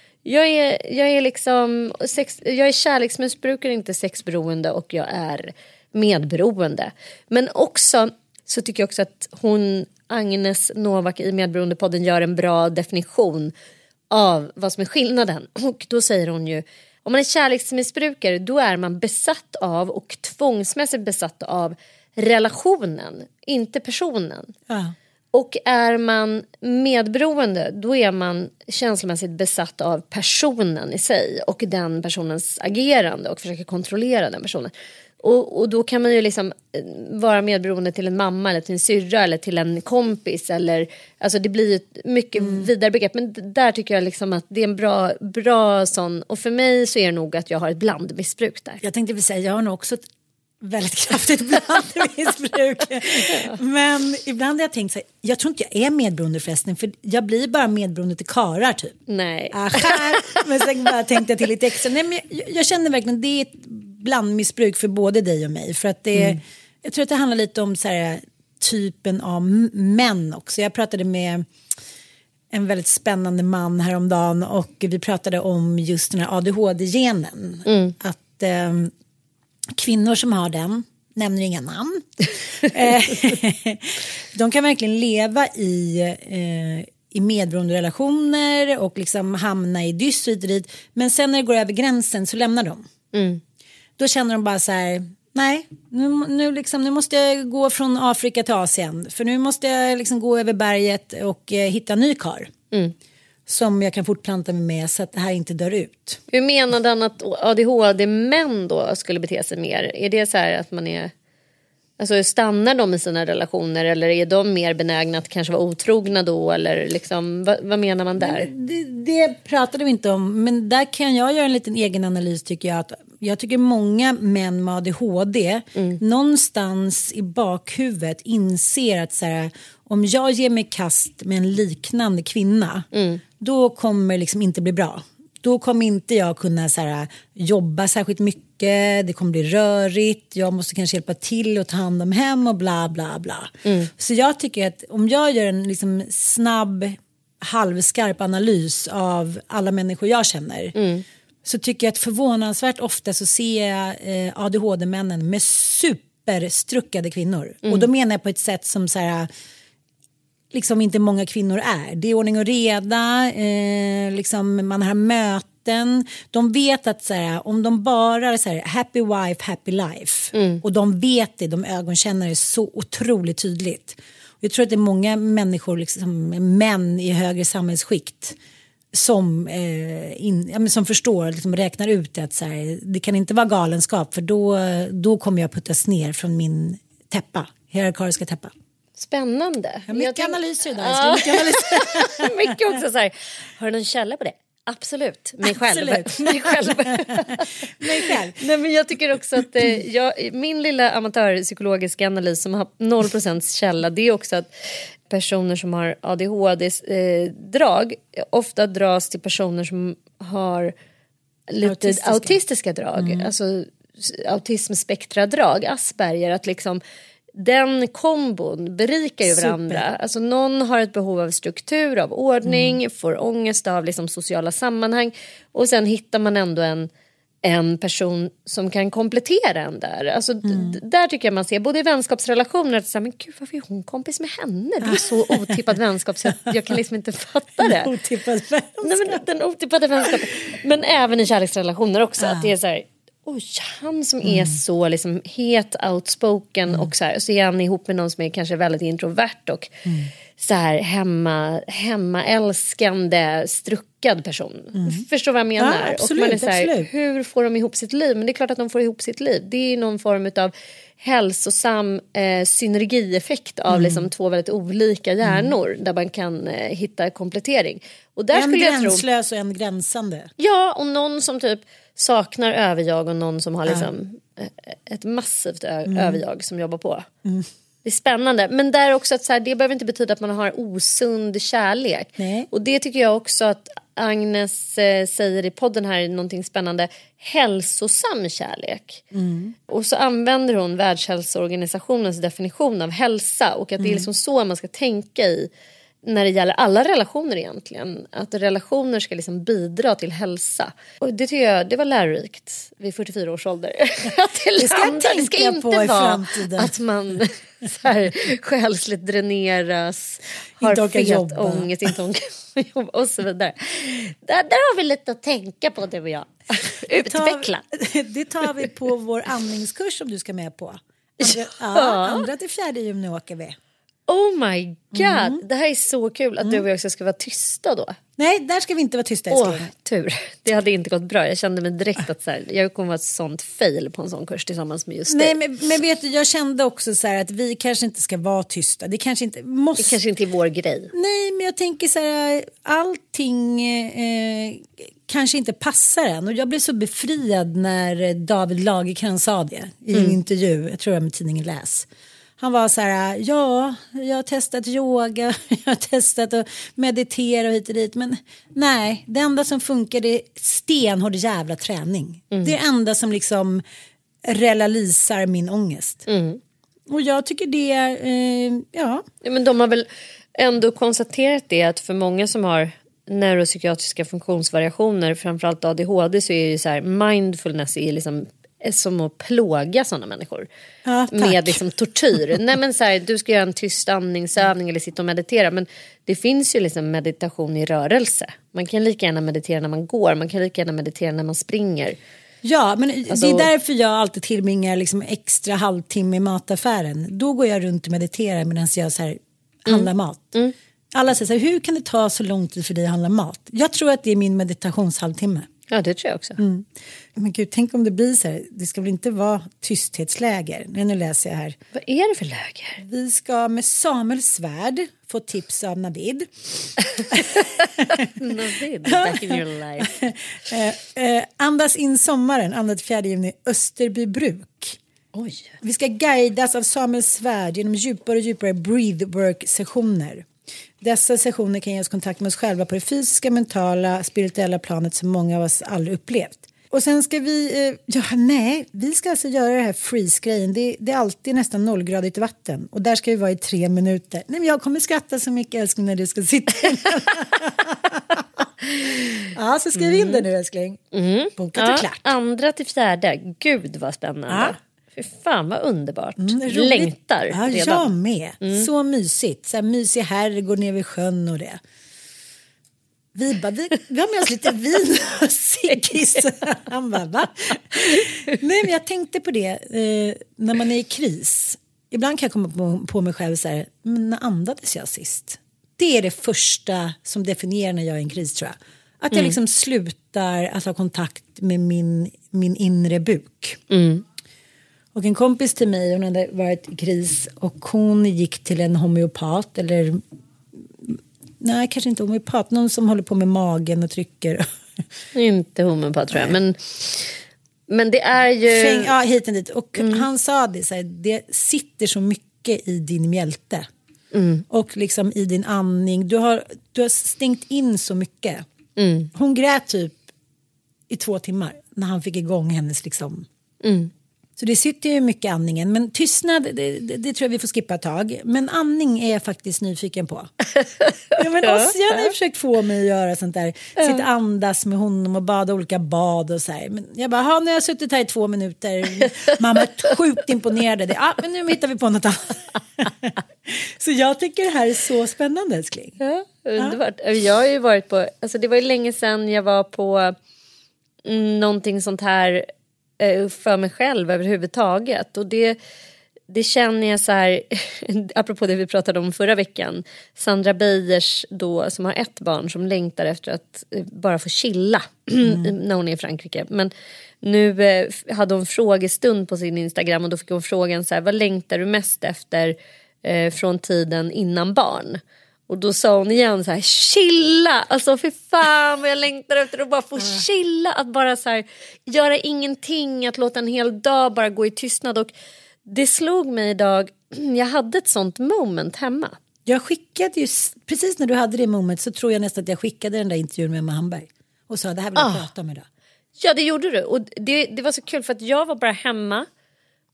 Jag är, jag är liksom sex, jag är kärleksmissbrukare, inte sexberoende och jag är medberoende. Men också så tycker jag också att hon, Agnes Novak i Medberoendepodden gör en bra definition av vad som är skillnaden. Och då säger hon ju om man är kärleksmissbrukare då är man besatt av och tvångsmässigt besatt av relationen, inte personen. Ja. Och är man medberoende då är man känslomässigt besatt av personen i sig och den personens agerande och försöker kontrollera den personen. Och, och då kan man ju liksom eh, vara medberoende till en mamma eller till en syrra eller till en kompis. Eller, alltså det blir ju ett mycket Mm. vidare begrepp. Men där tycker jag liksom att det är en bra, bra sån. Och för mig så är det nog att jag har ett blandmissbruk där. Jag tänkte väl säga, jag har nog också väldigt kraftigt blandmissbruk. Men ibland har jag tänkt så här, jag tror inte jag är medberoende förresten, för jag blir bara medberoende till karar typ. Nej. Aha, men sen bara tänkte jag till lite extra. Nej, men jag, jag känner verkligen det är ett blandmissbruk för både dig och mig. För att det, Mm. Jag tror att det handlar lite om så här, typen av män också. Jag pratade med en väldigt spännande man häromdagen och vi pratade om just den här ADHD-genen. Att ehm, kvinnor som har den, nämner inga namn, eh, de kan verkligen leva i, eh, i medberoende relationer och liksom hamna i dyst och hit och dit. Men sen när det går över gränsen så lämnar de. Då känner de bara så här, nej, nu, nu, liksom, nu måste jag gå från Afrika till Asien. För nu måste jag liksom gå över berget och eh, hitta en ny kar. Som jag kan fortplanta mig med så att det här inte dör ut. Hur menade han att ADHD-män då skulle bete sig mer? Är det så här att man är... Alltså stannar de i sina relationer eller är de mer benägna att kanske vara otrogna då? Eller liksom, vad, vad menar man där? Det, det pratade vi inte om, men där kan jag göra en liten egen analys tycker jag. Att jag tycker många män med ADHD någonstans i bakhuvudet inser att så här, om jag ger mig kast med en liknande kvinna då kommer det liksom inte bli bra. Då kommer inte jag kunna så här, jobba särskilt mycket, det kommer bli rörigt, jag måste kanske hjälpa till och ta hand om hem och bla bla bla. Så jag tycker att om jag gör en liksom snabb halvskarp analys av alla människor jag känner så tycker jag att förvånansvärt ofta så ser jag eh, ADHD-männen med superstruckade kvinnor. Och då menar jag på ett sätt som så här liksom inte många kvinnor är. Det är ordning och reda, eh, liksom man har möten. De vet att så här, om de bara är så här, happy wife, happy life och de vet det, de ögonkänner det så otroligt tydligt. Jag tror att det är många människor, liksom, män i högre samhällsskikt som, eh, in, ja, som förstår, liksom räknar ut det att så här, det kan inte vara galenskap för då, då kommer jag puttas ner från min täppa, hierarkiska täppa. Spännande. Ja, mycket tänk- analyser idag. Ja. Mycket analyser. Mycket också så här, har du någon källa på det? Absolut, mig själv. Absolut. mig själv. Mig själv. Nej, men jag tycker också att eh, jag, min lilla amatörpsykologiska analys som har 0% källa det är också att personer som har ADHD-drag ofta dras till personer som har lite Autistiska. autistiska, drag. Alltså s- autismspektradrag, Asperger. Att liksom den kombon berikar ju Super. varandra. Alltså någon har ett behov av struktur, av ordning, får ångest av liksom sociala sammanhang. Och sen hittar man ändå en, en person som kan komplettera en där. Alltså, d- där tycker jag man ser, både i vänskapsrelationer, att säga, men gud varför är hon kompis med henne? Det är så otippad vänskap så jag, kan liksom inte fatta det. Otippad Nej, men den otippade vänskapen. Men även i kärleksrelationer också. Att det är så här, oj, han som är så liksom het, outspoken och så här. Så är han ihop med någon som är kanske väldigt introvert och så här hemma, hemmaälskande, struckad person. Förstår vad jag menar? Ja, och man är absolut, så här, absolut. hur får de ihop sitt liv? Men det är klart att de får ihop sitt liv. Det är någon form av hälsosam eh, synergieffekt av Mm. liksom två väldigt olika hjärnor där man kan eh, hitta komplettering. Och där en skulle jag tro... gränslös och en gränsande. Ja, och någon som typ saknar överjag och någon som har liksom eh, ett massivt Mm. överjag som jobbar på. Det är spännande. Men där också att så här, det behöver inte betyda att man har osund kärlek. Nej. Och det tycker jag också att Agnes eh, säger i podden här, någonting spännande. Hälsosam kärlek. Och så använder hon Världshälsoorganisationens definition av hälsa och att det är liksom så man ska tänka i när det gäller alla relationer egentligen. Att relationer ska liksom bidra till hälsa. Och det tycker jag det var lärorikt vid 44 års ålder. att det, Det ska jag landar- det ska inte vara att man så här, själsligt dräneras, har fet ångest, inte orkar jobba och så vidare. Där, där har vi lite att tänka på du och jag. Utveckla. det tar vi på vår andningskurs som du ska med på. Andra, ja. andra till fjärde juni åker vi. Oh my god, det här är så kul att du och jag också ska vara tysta då. Nej, där ska vi inte vara tysta Åh, tur. Det hade inte gått bra. Jag kände mig direkt att så här, jag kommer vara ett sånt fail på en sån kurs tillsammans med just Nej, dig. men, men vet du, jag kände också så här att vi kanske inte ska vara tysta. Det kanske inte måste... Det kanske inte är vår grej. Nej, men jag tänker så här, allting eh, kanske inte passar än. Och jag blev så befriad när David Lagercrantz sa det i en Mm. intervju, jag tror det var med tidningen Läs. Han var så här, ja, jag har testat yoga, jag har testat att meditera och hit och dit. Men nej, det enda som funkar är stenhård jävla träning. Mm. Det är det enda som liksom relalisar min ångest. Mm. Och jag tycker det, eh, ja. Men de har väl ändå konstaterat det att för många som har neuropsykiatriska funktionsvariationer, framförallt ADHD, så är ju så här mindfulness är liksom som att plåga sådana människor. Ja, med liksom tortyr. Nej men så här, du ska göra en tyst andningsövning eller sitta och meditera. Men det finns ju liksom meditation i rörelse. Man kan lika gärna meditera när man går, man kan lika gärna meditera när man springer. Ja, men Alltså- det är därför jag alltid tillbringar liksom extra halvtimme i mataffären. Då går jag runt och mediterar medan jag så här handlar mat. Alla säger så här, hur kan det ta så lång tid för dig att handla mat? Jag tror att det är min meditationshalvtimme. Ja, det tror jag också. Mm. Men gud, tänk om det blir så här, det ska väl inte vara tysthetsläger? Nej, nu läser jag här. Vad är det för läger? Vi ska med Samuel Svärd få tips av Navid. Navid, back in your life. Eh, eh, andas in sommaren, 2-4 juni, Österbybruk. Oj. Vi ska guidas av Samuel Svärd genom djupare och djupare breathwork-sessioner. Dessa sessioner kan ge oss kontakt med oss själva på det fysiska, mentala, spirituella planet som många av oss aldrig upplevt. Och sen ska vi, eh, ja nej, vi ska alltså göra det här freeze-grejen. Det, det är alltid nästan nollgradigt vatten och där ska vi vara i tre minuter. Nej men jag kommer skratta så mycket älskling när du ska sitta Ja, så skriv in det nu älskling. Bokat Ja, och klart. andra till fjärde. Gud vad spännande. Fy fan vad underbart. roligt. Längtar Ja, jag redan. med. Så mysigt. Så här mysig herrgård nere vid sjön och det. Vi bara, vi, vi har med oss lite vin och ciggis. Han bara, va? Nej, men jag tänkte på det eh, när man är i kris. Ibland kan jag komma på, på mig själv så här, men när andades jag sist? Det är det första som definierar när jag är i en kris tror jag. Att jag Mm. liksom slutar att ha kontakt med min, min inre buk. Mm. Och en kompis till mig, hon hade varit i kris och hon gick till en homeopat eller nej kanske inte homeopat, någon som håller på med magen och trycker. Inte homopat tror jag. Men, men det är ju... Fäng, ja, hit och dit. Och han sa det, så här, det sitter så mycket i din mjälte. Mm. Och liksom i din andning. Du har, du har stängt in så mycket. Mm. Hon grät typ i två timmar när han fick igång hennes liksom. Så det sitter ju mycket i andningen. Men tystnad, det, det, det tror jag vi får skippa ett tag. Men andning är jag faktiskt nyfiken på. ja, men Ja, Ossian har ju ja. försökt få mig att göra sånt där. Sitta andas med honom och bada olika bad och så här. Men jag bara, "Ha, nu har jag suttit här i två minuter. Mamma är sjukt imponerad. Ja, men nu hittar vi på något annat. så jag tycker det här är så spännande älskling. Ja, underbart. Jag har ju varit på, alltså det var ju länge sedan jag var på mm, någonting sånt här för mig själv överhuvudtaget. Och det, det känner jag så här, apropå det vi pratade om förra veckan. Sandra Beijers då, som har ett barn som längtar efter att eh, bara få chilla när hon är i Frankrike. Men nu eh, hade hon frågestund på sin Instagram och då fick hon frågan så här, vad längtar du mest efter eh, från tiden innan barn? Och då sa hon igen så här, chilla! Alltså för fan vad jag längtar efter att bara få chilla. Att bara så här, göra ingenting, att låta en hel dag bara gå i tystnad. Och det slog mig idag, jag hade ett sånt moment hemma. Jag skickade ju, precis när du hade det moment så tror jag nästan att jag skickade den där intervjun med Emma Hamberg. Och sa det här vill jag Ah. prata om idag. Ja det gjorde du och det, det var så kul för att jag var bara hemma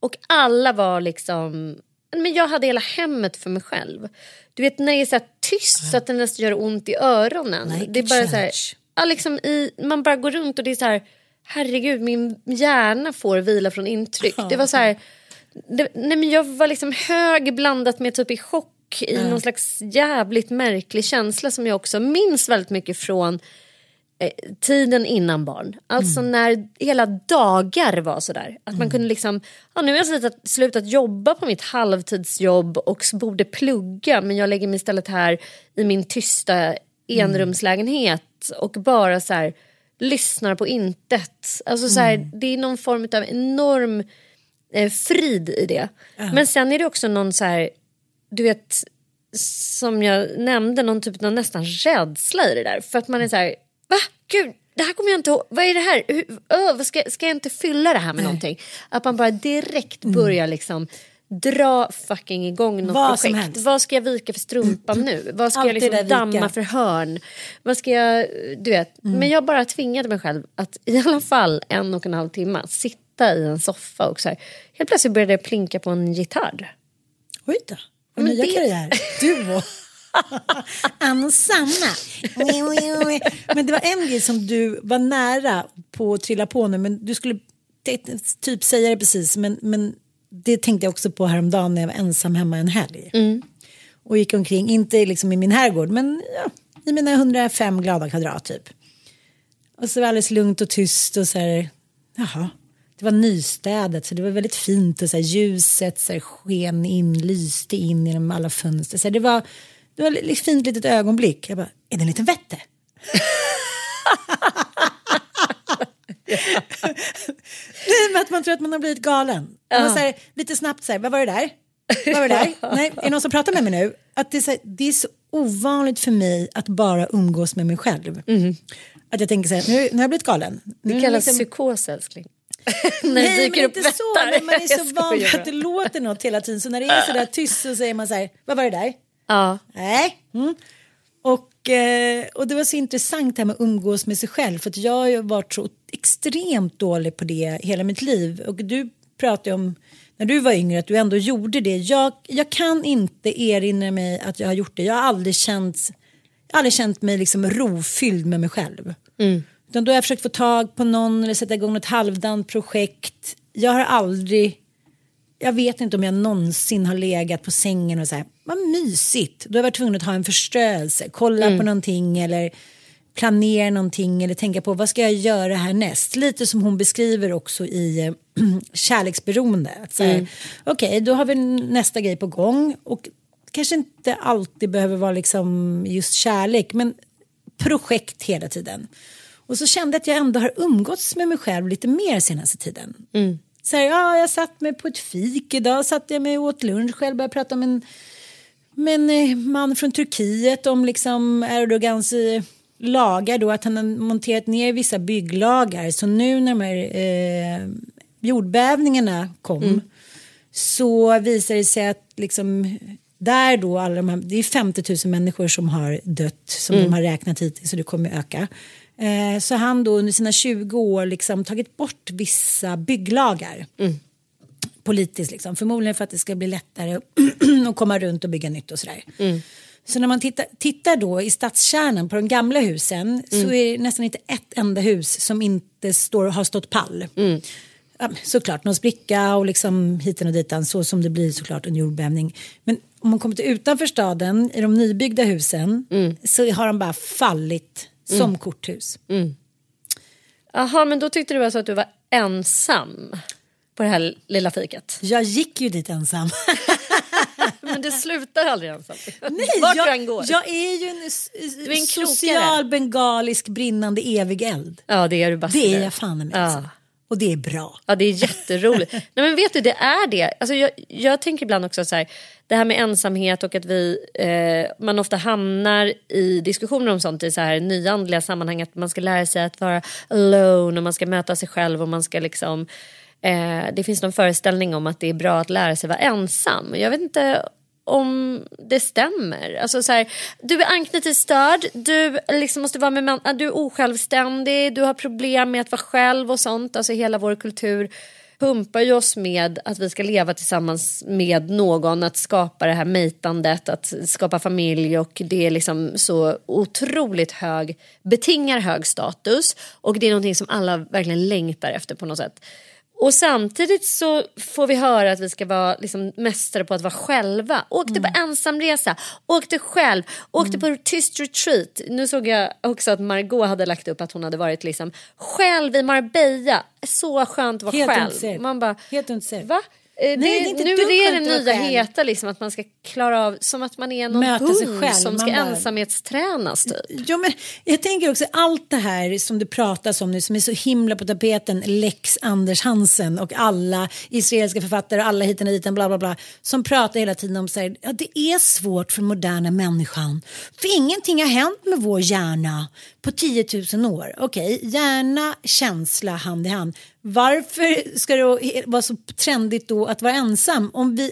och alla var liksom men jag hade hela hemmet för mig själv. Du vet när det är så tyst så att det nästan gör ont i öronen. Like det är bara så här, ja, liksom i, man bara går runt och det är så här herregud min hjärna får vila från intryck. Det var så här, det, nej men jag var liksom hög blandat med typ i chock i någon slags jävligt märklig känsla som jag också minns väldigt mycket från eh, tiden innan barn. Alltså när hela dagar var sådär. Att man kunde liksom, ja, nu har jag slutat, slutat jobba på mitt halvtidsjobb och borde plugga men jag lägger mig istället här i min tysta enrumslägenhet och bara så här lyssnar på intet. Alltså så här, det är någon form av enorm eh, frid i det. Men sen är det också någon så här, du vet, som jag nämnde, någon typ av nästan rädsla i det där. För att man är så här, va? Gud, det här kommer jag inte ihåg. Vad är det här? Hur, vad ska, ska jag inte fylla det här med någonting? Att man bara direkt börjar liksom dra fucking igång något Vad projekt. Vad ska jag vika för strumpan nu? Vad ska Allt jag liksom damma för hörn? Vad ska jag, du vet. Men jag bara tvingade mig själv att i alla fall en och en halv timme sitta i en soffa och så här. Helt plötsligt började jag plinka på en gitarr. Oj då. Och nya det- karriär. Duo. Anna och Sanna. Men det var en grej som du var nära på att trilla på nu. Men du skulle typ säga det precis. Men, men det tänkte jag också på häromdagen när jag var ensam hemma en helg. Och gick omkring, inte liksom i min herrgård, men ja, i mina 105 glada kvadrat typ. Och så var det alldeles lugnt och tyst och så här, jaha. Det var nystädat så det var väldigt fint och så här, ljuset så här, sken in, lyste in genom alla fönster. Så här, det var, det var ett fint litet ögonblick. Jag bara, är det en liten vätte? Nej, men att man tror att man har blivit galen. Man var så här, lite snabbt så här, vad var det där? Vad var det där? Nej, är det någon som pratar med mig nu? Att det, är så här, det är så ovanligt för mig att bara umgås med mig själv. Att jag tänker så här, nu, nu har jag blivit galen. Det kallas liksom- psykos älskling. Nej, dyker men inte så. Men man är så van att det låter något hela tiden. Så när det är så där tyst så säger man så här, vad var det där? Ja. Nej. Mm. Och, eh, och det var så intressant det här med att umgås med sig själv. För att jag har varit så extremt dålig på det hela mitt liv. Och du pratade om när du var yngre att du ändå gjorde det. Jag, jag kan inte erinra mig att jag har gjort det. Jag har aldrig känt, har aldrig känt mig liksom rofylld med mig själv. Utan då har jag försökt få tag på någon eller sätta igång ett halvdant projekt. Jag har aldrig, jag vet inte om jag någonsin har legat på sängen och så här, vad mysigt. Då har jag varit tvungen att ha en förströelse, kolla Mm. på någonting eller planera någonting eller tänka på vad ska jag göra härnäst. Lite som hon beskriver också i eh, kärleksberoende. Mm. Okej, då har vi nästa grej på gång och kanske inte alltid behöver vara liksom just kärlek men projekt hela tiden. Och så kände jag att jag ändå har umgåtts med mig själv lite mer senaste tiden. Så här, ja, jag satt mig på ett fik idag, satt jag mig och åt lunch själv, började prata med en, med en eh, man från Turkiet om liksom Erdogans eh, lagar då, att han har monterat ner vissa bygglagar. Så nu när de här eh, jordbävningarna kom så visar det sig att liksom där då alla de här, det är 50 000 människor som har dött som de har räknat hittills så det kommer öka. Eh, så han då under sina 20 år liksom tagit bort vissa bygglagar politiskt liksom. Förmodligen för att det ska bli lättare att komma runt och bygga nytt och sådär. Så när man tittar, tittar då i stadskärnan på de gamla husen så är det nästan inte ett enda hus som inte står, har stått pall. Ja, såklart någon spricka och liksom hiten och ditan så som det blir såklart en jordbävning. Men om man kommer till utanför staden i de nybyggda husen så har de bara fallit som korthus. Jaha, men då tyckte du alltså att du var ensam på det här lilla fiket? Jag gick ju dit ensam. Men det slutar aldrig ensam. Nej, Vart jag, du än går. jag är ju en, är en social bengalisk brinnande evig eld. Ja, det är du bara. Det är jag fan med. Ja. Och det är bra. Ja, det är jätteroligt. Nej, men vet du, det är det. Alltså, jag, jag tänker ibland också så här, det här med ensamhet och att vi, eh, man ofta hamnar i diskussioner om sånt i så här nyandliga sammanhang, att man ska lära sig att vara alone och man ska möta sig själv och man ska liksom, eh, det finns någon föreställning om att det är bra att lära sig vara ensam. Jag vet inte om det stämmer. Alltså så här, du är anknytningsstörd, du liksom måste vara med du är osjälvständig, du har problem med att vara själv och sånt. Alltså hela vår kultur pumpar ju oss med att vi ska leva tillsammans med någon, att skapa det här mejtandet, att skapa familj och det är liksom så otroligt hög, betingar hög status och det är någonting som alla verkligen längtar efter på något sätt. Och samtidigt så får vi höra att vi ska vara liksom mästare på att vara själva. Åkte Mm. på ensamresa, åkte själv, åkte på tyst retreat. Nu såg jag också att Margot hade lagt upp att hon hade varit liksom själv i Marbella. Så skönt att vara Helt själv. Man bara, Helt intresserad. va? Eh, Nej, det är inte nu är det att nya själv. heta liksom att man ska klara av som att man är någon Möta hund själv, som ska bara- ensamhetstränas typ. Ja, men jag tänker också allt det här som det pratas om nu som är så himla på tapeten, lex Anders Hansen och alla israeliska författare, alla hit och dit, bla bla bla, som pratar hela tiden om så här, ja, det är svårt för moderna människan. För ingenting har hänt med vår hjärna på 10 000 år. Okej, hjärna, känsla, hand i hand. Varför ska det vara så trendigt då att vara ensam? Om vi,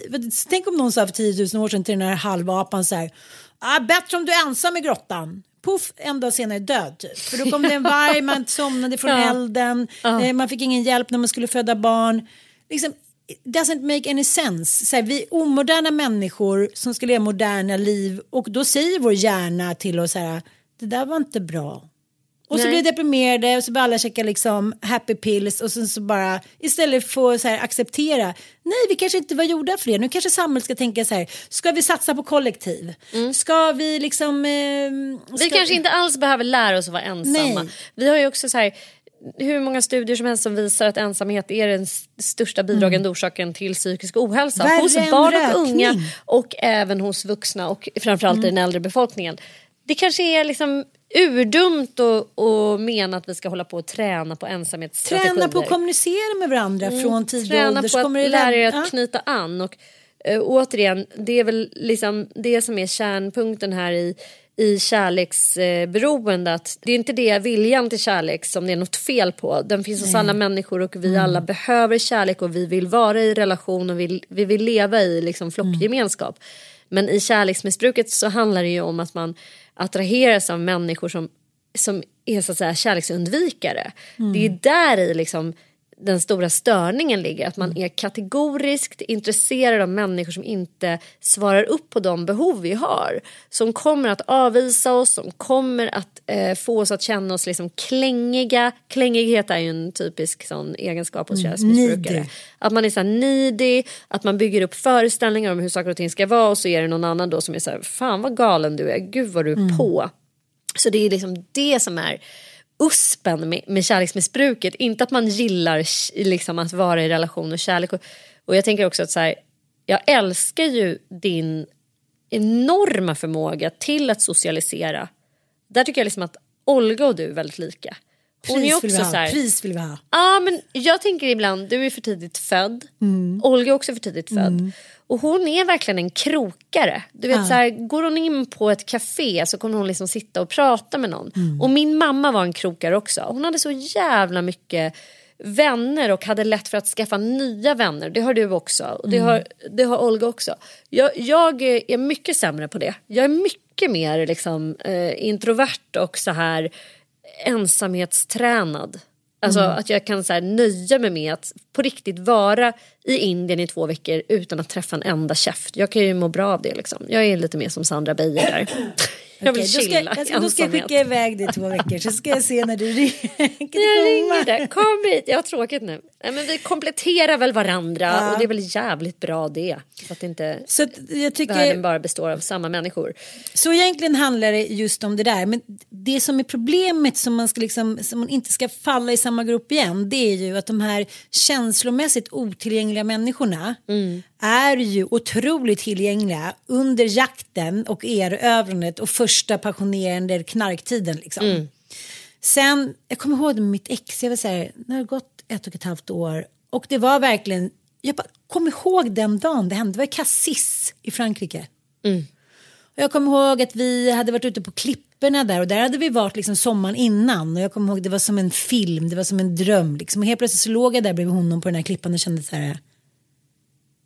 tänk om någon sa för 10 000 år sedan till den här halvapan så här, ah, bättre om du är ensam i grottan. Puff, en dag senare död typ. För då kom det en varg, man somnade från Ja. elden, Ja. eh, man fick ingen hjälp när man skulle föda barn. Liksom, it doesn't make any sense. Så här, vi omoderna människor som ska leva moderna liv och då säger vår hjärna till oss så här, det där var inte bra. Och så Nej. blir vi deprimerade och så börjar alla käka liksom happy pills och sen så bara istället för så här acceptera. Nej, vi kanske inte var gjorda för det. Nu kanske samhället ska tänka så här. Ska vi satsa på kollektiv? Ska vi liksom... Eh, Vi kanske inte alls behöver lära oss att vara ensamma. Nej. Vi har ju också så här, hur många studier som helst som visar att ensamhet är den största bidragande orsaken till psykisk ohälsa. Mm. Värre hos barn och unga och även hos vuxna och framförallt Mm. i den äldre befolkningen. Det kanske är liksom urdumt att, mena att vi ska hålla på och träna på ensamhetsstrategier. Träna på att kommunicera med varandra från tidig Mm. Träna ålder. på att lära er att knyta an. Och eh, återigen, det är väl liksom det som är kärnpunkten här i, i kärleksberoende. Att det är inte det viljan till kärlek som det är något fel på. Den finns hos alla människor och vi Mm. alla behöver kärlek och vi vill vara i relation och vi, vi vill leva i liksom flockgemenskap. Men i kärleksmissbruket så handlar det ju om att man attraheras av människor som, som är så att säga kärleksundvikare. Mm. Det är där i liksom den stora störningen ligger. Att man är kategoriskt intresserad av människor som inte svarar upp på de behov vi har. Som kommer att avvisa oss, som kommer att eh, få oss att känna oss liksom klängiga. Klängighet är ju en typisk sån egenskap hos Mm, kärleksmissbrukare. needy. Att man är så needy, att man bygger upp föreställningar om hur saker och ting ska vara och så är det någon annan då som är så här, fan vad galen du är, gud vad du är på. Så det är liksom det som är uspen med, med kärleksmissbruket. Inte att man gillar liksom, att vara i relation och kärlek. Och, och jag tänker också att så här, jag älskar ju din enorma förmåga till att socialisera. Där tycker jag liksom att Olga och du är väldigt lika. Hon är Pris också vill vi ha. så här, Pris vill vi ha. Ja, men jag tänker ibland, du är för tidigt född. Olga är också för tidigt född. Och hon är verkligen en krokare. Du vet, Ja. så här, går hon in på ett café så kommer hon liksom sitta och prata med någon. Och min mamma var en krokare också. Hon hade så jävla mycket vänner och hade lätt för att skaffa nya vänner. Det har du också och det, Mm. har, det har Olga också. Jag, jag är mycket sämre på det. Jag är mycket mer liksom, eh, introvert och så här ensamhetstränad. Alltså Mm. att jag kan så här, nöja mig med att på riktigt vara i Indien i två veckor utan att träffa en enda käft. Jag kan ju må bra av det liksom. Jag är lite mer som Sandra Beijer där. Jag vill då, chilla ska, i alltså, då ska jag skicka iväg dig två veckor så ska jag se när du ringer. Jag ringer där. Kom hit. Jag har tråkigt nu. Nej, men vi kompletterar väl varandra Ja. och det är väl jävligt bra det. Så att inte Så att jag tycker... världen bara består av samma människor. Så egentligen handlar det just om det där. Men det som är problemet som man, ska liksom, som man inte ska falla i samma grupp igen. Det är ju att de här känslomässigt otillgängliga människorna är ju otroligt tillgängliga under jakten och erövrandet och första passionerande knarktiden. Liksom. Sen, jag kommer ihåg det mitt ex, jag var så här, det har gått ett och ett halvt år och det var verkligen, jag bara kom ihåg den dagen det hände, det var i Cassis i Frankrike. Och jag kommer ihåg att vi hade varit ute på klipporna där och där hade vi varit liksom sommaren innan och jag kommer ihåg det var som en film, det var som en dröm liksom. och helt plötsligt så låg jag där bredvid honom på den här klippan och kände så här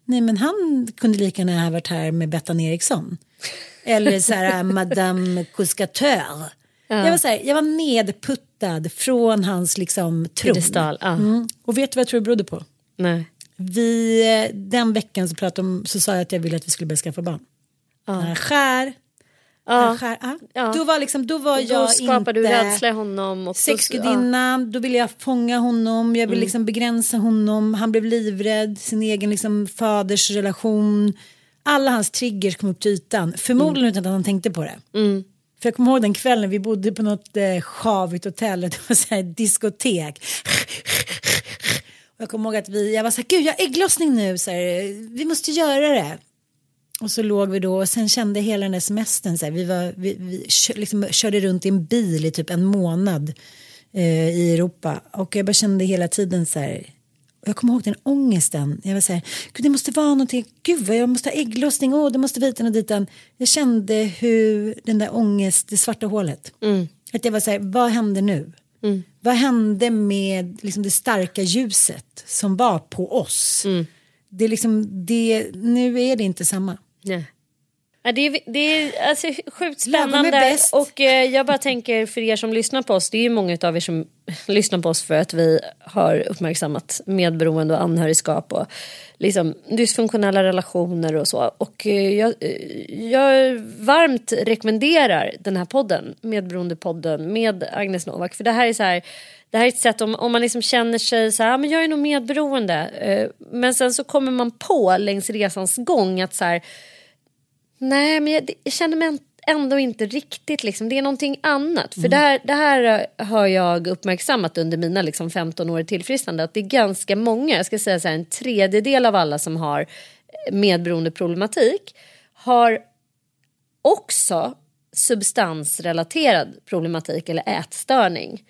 nej men han kunde lika gärna ha varit här med Bettan Eriksson eller så här Madame Couscateur. Jag var så här, jag var nedputtad från hans liksom tron. Piedestal, ja. Mm. Och vet du vad jag tror det berodde på? Nej. Vi, eh, den veckan så, pratade om, så sa jag att jag ville att vi skulle börja skaffa barn. Han skär, Ja. Skär, ja. Ja. Då var, liksom, då var Då jag skapar du inte rädsla i honom. Och så- sexgudinna, då ville jag fånga honom, jag ville Mm. liksom begränsa honom, han blev livrädd, sin egen liksom faders relation. Alla hans triggers kom upp till ytan, förmodligen utan att han tänkte på det. Mm. För jag kommer ihåg den kvällen vi bodde på något eh, sjavigt hotell, det var så här diskotek. Och jag kommer ihåg att vi, jag var så här, gud jag har ägglossning nu, så här, vi måste göra det. Och så låg vi då och sen kände hela den där semestern så här, vi, var, vi, vi liksom, körde runt i en bil i typ en månad eh, i Europa och jag bara kände hela tiden så här jag kommer ihåg den ångesten. Jag var så här, gud det måste vara någonting, gud jag måste ha ägglossning, åh det måste vara hiten och ditan. Jag kände hur den där ångest, det svarta hålet. Att jag var så här, vad hände nu? Vad hände med liksom, det starka ljuset som var på oss? Det är liksom, det, nu är det inte samma. Nej. Ja, det, är, det är alltså, sjukt spännande. Och eh, jag bara tänker för er som lyssnar på oss. Det är ju många av er som lyssnar på oss för att vi har uppmärksammat medberoende och anhörigskap och liksom dysfunktionella relationer och så. Och eh, jag, eh, jag varmt rekommenderar den här podden, Medberoendepodden med Agnes Novak. För det här är så här det här är ett sätt om, om man liksom känner sig så här, "Ah, men jag är nog medberoende. Eh, men sen så kommer man på längs resans gång att så här, Nej, men jag, jag känner mig ändå inte riktigt liksom. Det är någonting annat. För det, här, det här eh, har jag uppmärksammat under mina liksom 15 år i tillfrisknande. Att det är ganska många, jag ska säga så här, en tredjedel av alla som har eh, medberoende problematik har också substansrelaterad problematik eller ätstörning.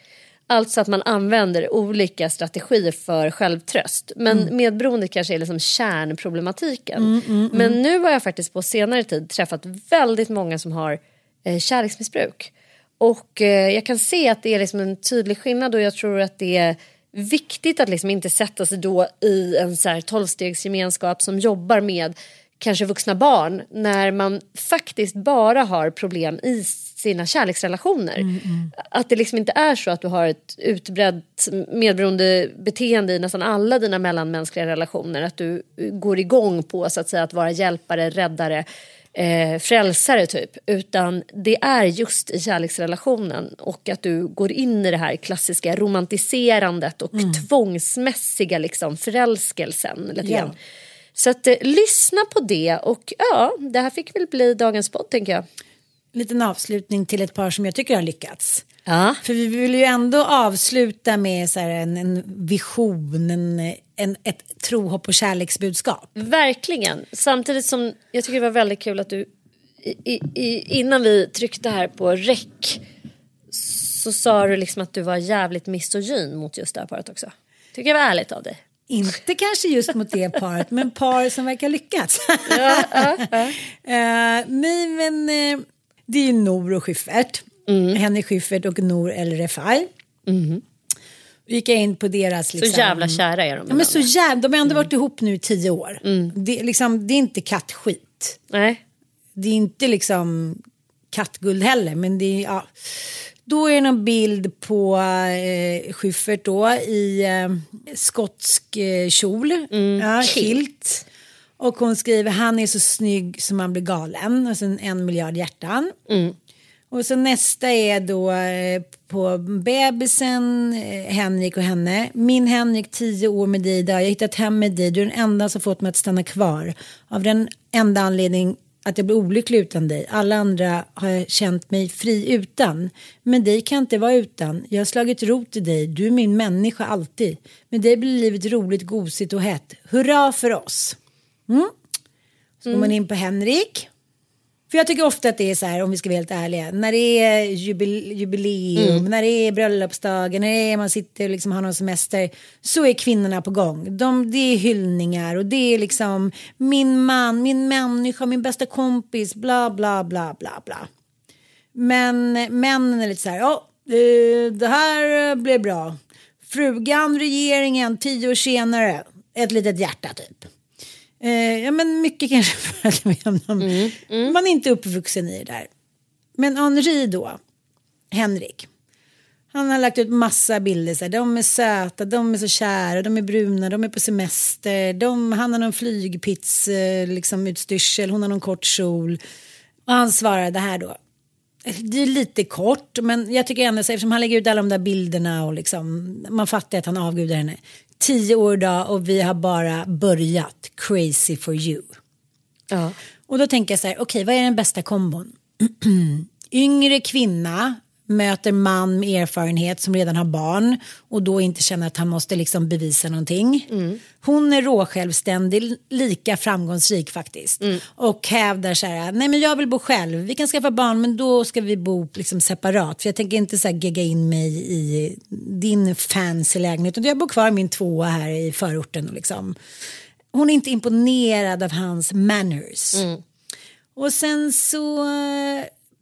Alltså att man använder olika strategier för självtröst. Men medberoende kanske är liksom kärnproblematiken. Men nu har jag faktiskt på senare tid träffat väldigt många som har eh, kärleksmissbruk. Och eh, jag kan se att det är liksom en tydlig skillnad och jag tror att det är viktigt att liksom inte sätta sig då i en så här tolvstegsgemenskap som jobbar med kanske vuxna barn när man faktiskt bara har problem i sina kärleksrelationer. Att det liksom inte är så att du har ett utbrett medberoende beteende i nästan alla dina mellanmänskliga relationer. Att du går igång på så att säga att vara hjälpare, räddare, eh, frälsare typ. Utan det är just i kärleksrelationen och att du går in i det här klassiska romantiserandet och tvångsmässiga liksom förälskelsen. Lite. Så att eh, lyssna på det och ja, det här fick väl bli dagens podd tänker jag. Liten avslutning till ett par som jag tycker har lyckats. Ja. För vi vill ju ändå avsluta med så en, en vision, en, en, ett tro, hopp och kärleksbudskap. Verkligen. Samtidigt som jag tycker det var väldigt kul att du i, i, innan vi tryckte här på räck så sa du liksom att du var jävligt misogyn mot just det här paret också. Tycker jag var ärligt av dig. Inte kanske just mot det paret, men par som verkar lyckats. Eh, nej, men eh, det är ju Nor och Schyffert. Henrik Schyffert och Nor El Refai. Då gick jag in på deras... Liksom, Så jävla kära är de. Ja, men så jävla, de har ändå varit ihop nu i tio år. Det, är liksom, det är inte kattskit. Nej. Det är inte liksom kattguld heller, men det är... Ja. Då är det någon bild på eh, Schyffert då i eh, skotsk eh, kjol, ja, kilt. Och hon skriver han är så snygg som man blir galen. Och sen en miljard hjärtan. Och så nästa är då eh, på bebisen, eh, Henrik och henne. Min Henrik, tio år med dig idag. Jag har hittat hem med dig. Du är den enda som fått mig att stanna kvar. Av den enda anledning att jag blir olycklig utan dig. Alla andra har jag känt mig fri utan. Men dig kan jag inte vara utan. Jag har slagit rot i dig. Du är min människa alltid. Med dig blir livet roligt, gosigt och hett. Hurra för oss. Mm. Så går man in på Henrik. För jag tycker ofta att det är så här, om vi ska vara helt ärliga, när det är jubil jubileum, när det är bröllopsdagen, när det är man sitter och liksom har någon semester, så är kvinnorna på gång. De, det är hyllningar och det är liksom min man, min människa, min bästa kompis, bla bla bla bla bla. Men männen är lite så här, ja, eh, det här blev bra. Frugan, regeringen, tio år senare, ett litet hjärta typ. Eh, ja men mycket kanske för att man, man är inte uppvuxen i det där. Men Henri då, Henrik. Han har lagt ut massa bilder. Så här, de är söta, de är så kära, de är bruna, de är på semester. De, han har någon flygpits, eh, liksom utstyrsel, hon har någon kort kjol. Och han svarade här då. Det är lite kort, men jag tycker ändå så eftersom han lägger ut alla de där bilderna och liksom man fattar att han avgudar henne. Tio år idag och vi har bara börjat. Crazy for you. Ja. Och då tänker jag så här, okej, vad är den bästa kombon? Yngre kvinna möter man med erfarenhet som redan har barn och då inte känner att han måste liksom bevisa någonting. Hon är råsjälvständig, lika framgångsrik faktiskt. Och hävdar så här, nej men jag vill bo själv, vi kan skaffa barn men då ska vi bo liksom separat. För jag tänker inte så här gegga in mig i din fancy lägenhet utan jag bor kvar i min tvåa här i förorten. Och liksom. Hon är inte imponerad av hans manners. Och sen så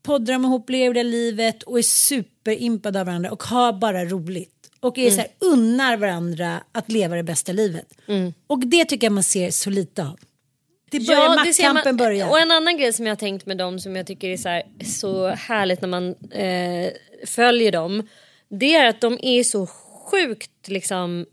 poddar lever det livet och är superimpade av varandra och har bara roligt. Och är så här, unnar varandra att leva det bästa livet. Och det tycker jag man ser så lite av. Det börjar, man- maktkampen börjar. Och en annan grej som jag har tänkt med dem som jag tycker är så, här, så härligt när man eh, följer dem. Det är att de är så sjukt liksom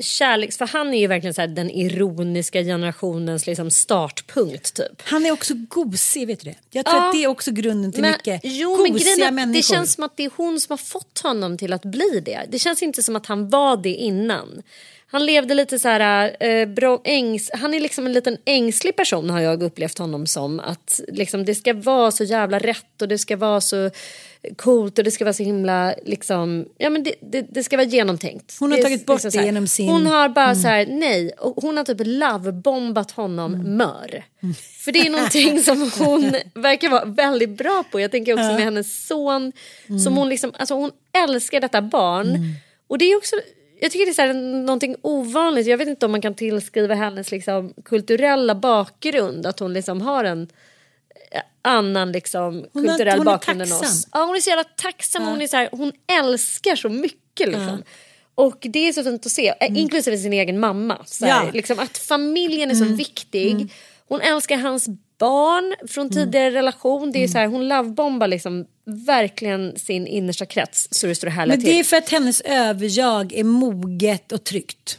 kärleks... För han är ju verkligen så här, den ironiska generationens liksom, startpunkt typ. Han är också gosig, vet du det? Jag tror Ja. att det är också grunden till Men, mycket jo, men gosiga att människor. det känns som att det är hon som har fått honom till att bli det. Det känns inte som att han var det innan. Han levde lite så här, eh, bra, ängs, han är liksom en liten ängslig person har jag upplevt honom som. Att liksom, det ska vara så jävla rätt och det ska vara så coolt och det ska vara så himla liksom, ja men det, det, det ska vara genomtänkt. Hon har Det tagit bort liksom det genom sin- Hon har bara Mm. så här, nej, och hon har typ lovebombat honom Mm. mör. För det är någonting som hon verkar vara väldigt bra på. Jag tänker också Ja. med hennes son. Mm. Som hon, liksom, alltså hon älskar detta barn. Och det är också, jag tycker det är så här, någonting ovanligt. Jag vet inte om man kan tillskriva hennes liksom, kulturella bakgrund. Att hon liksom har en eh, annan liksom, Hon kulturell hon bakgrund än oss. Ja, hon är så jävla tacksam. Ja. Hon, är så här, hon älskar så mycket. Liksom. Och det är så fint att se, eh, inklusive sin egen mamma. Så här, Mm. Ja. liksom, att familjen är så Mm. viktig. Mm. Hon älskar hans barn från tidigare relation. Det är så här, hon lovebombar liksom verkligen sin innersta krets så det står det Men det är för att hennes överjag är moget och tryggt.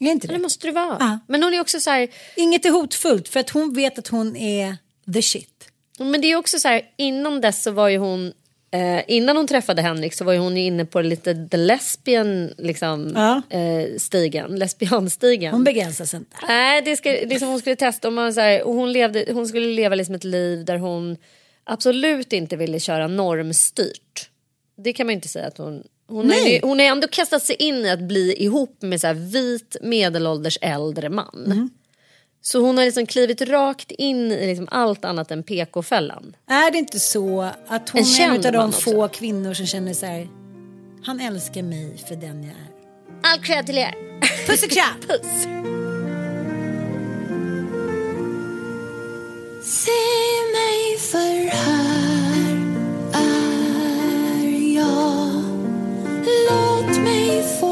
Är inte det? Det måste det vara. Ja. Men hon är också så här, Inget är hotfullt för att hon vet att hon är the shit. men det är också så här, innan dess så var ju hon Eh, innan hon träffade Henrik så var hon inne på lite the lesbian liksom, Ja. eh, stigen, lesbianstigen. Hon begränsar sig inte. Nej, det, ska, det som hon skulle testa. Om man, så här, och hon, levde, hon skulle leva liksom ett liv där hon absolut inte ville köra normstyrt. Det kan man inte säga att hon... Hon har, hon har ändå kastat sig in i att bli ihop med så här vit medelålders äldre man. Mm. Så hon har liksom klivit rakt in i liksom allt annat än PK-fällan. Är det inte så att hon En är en av de få kvinnor som känner så här. Han älskar mig för den jag är. All cred till er! Puss och kram! Puss! Se mig för här är jag Låt mig få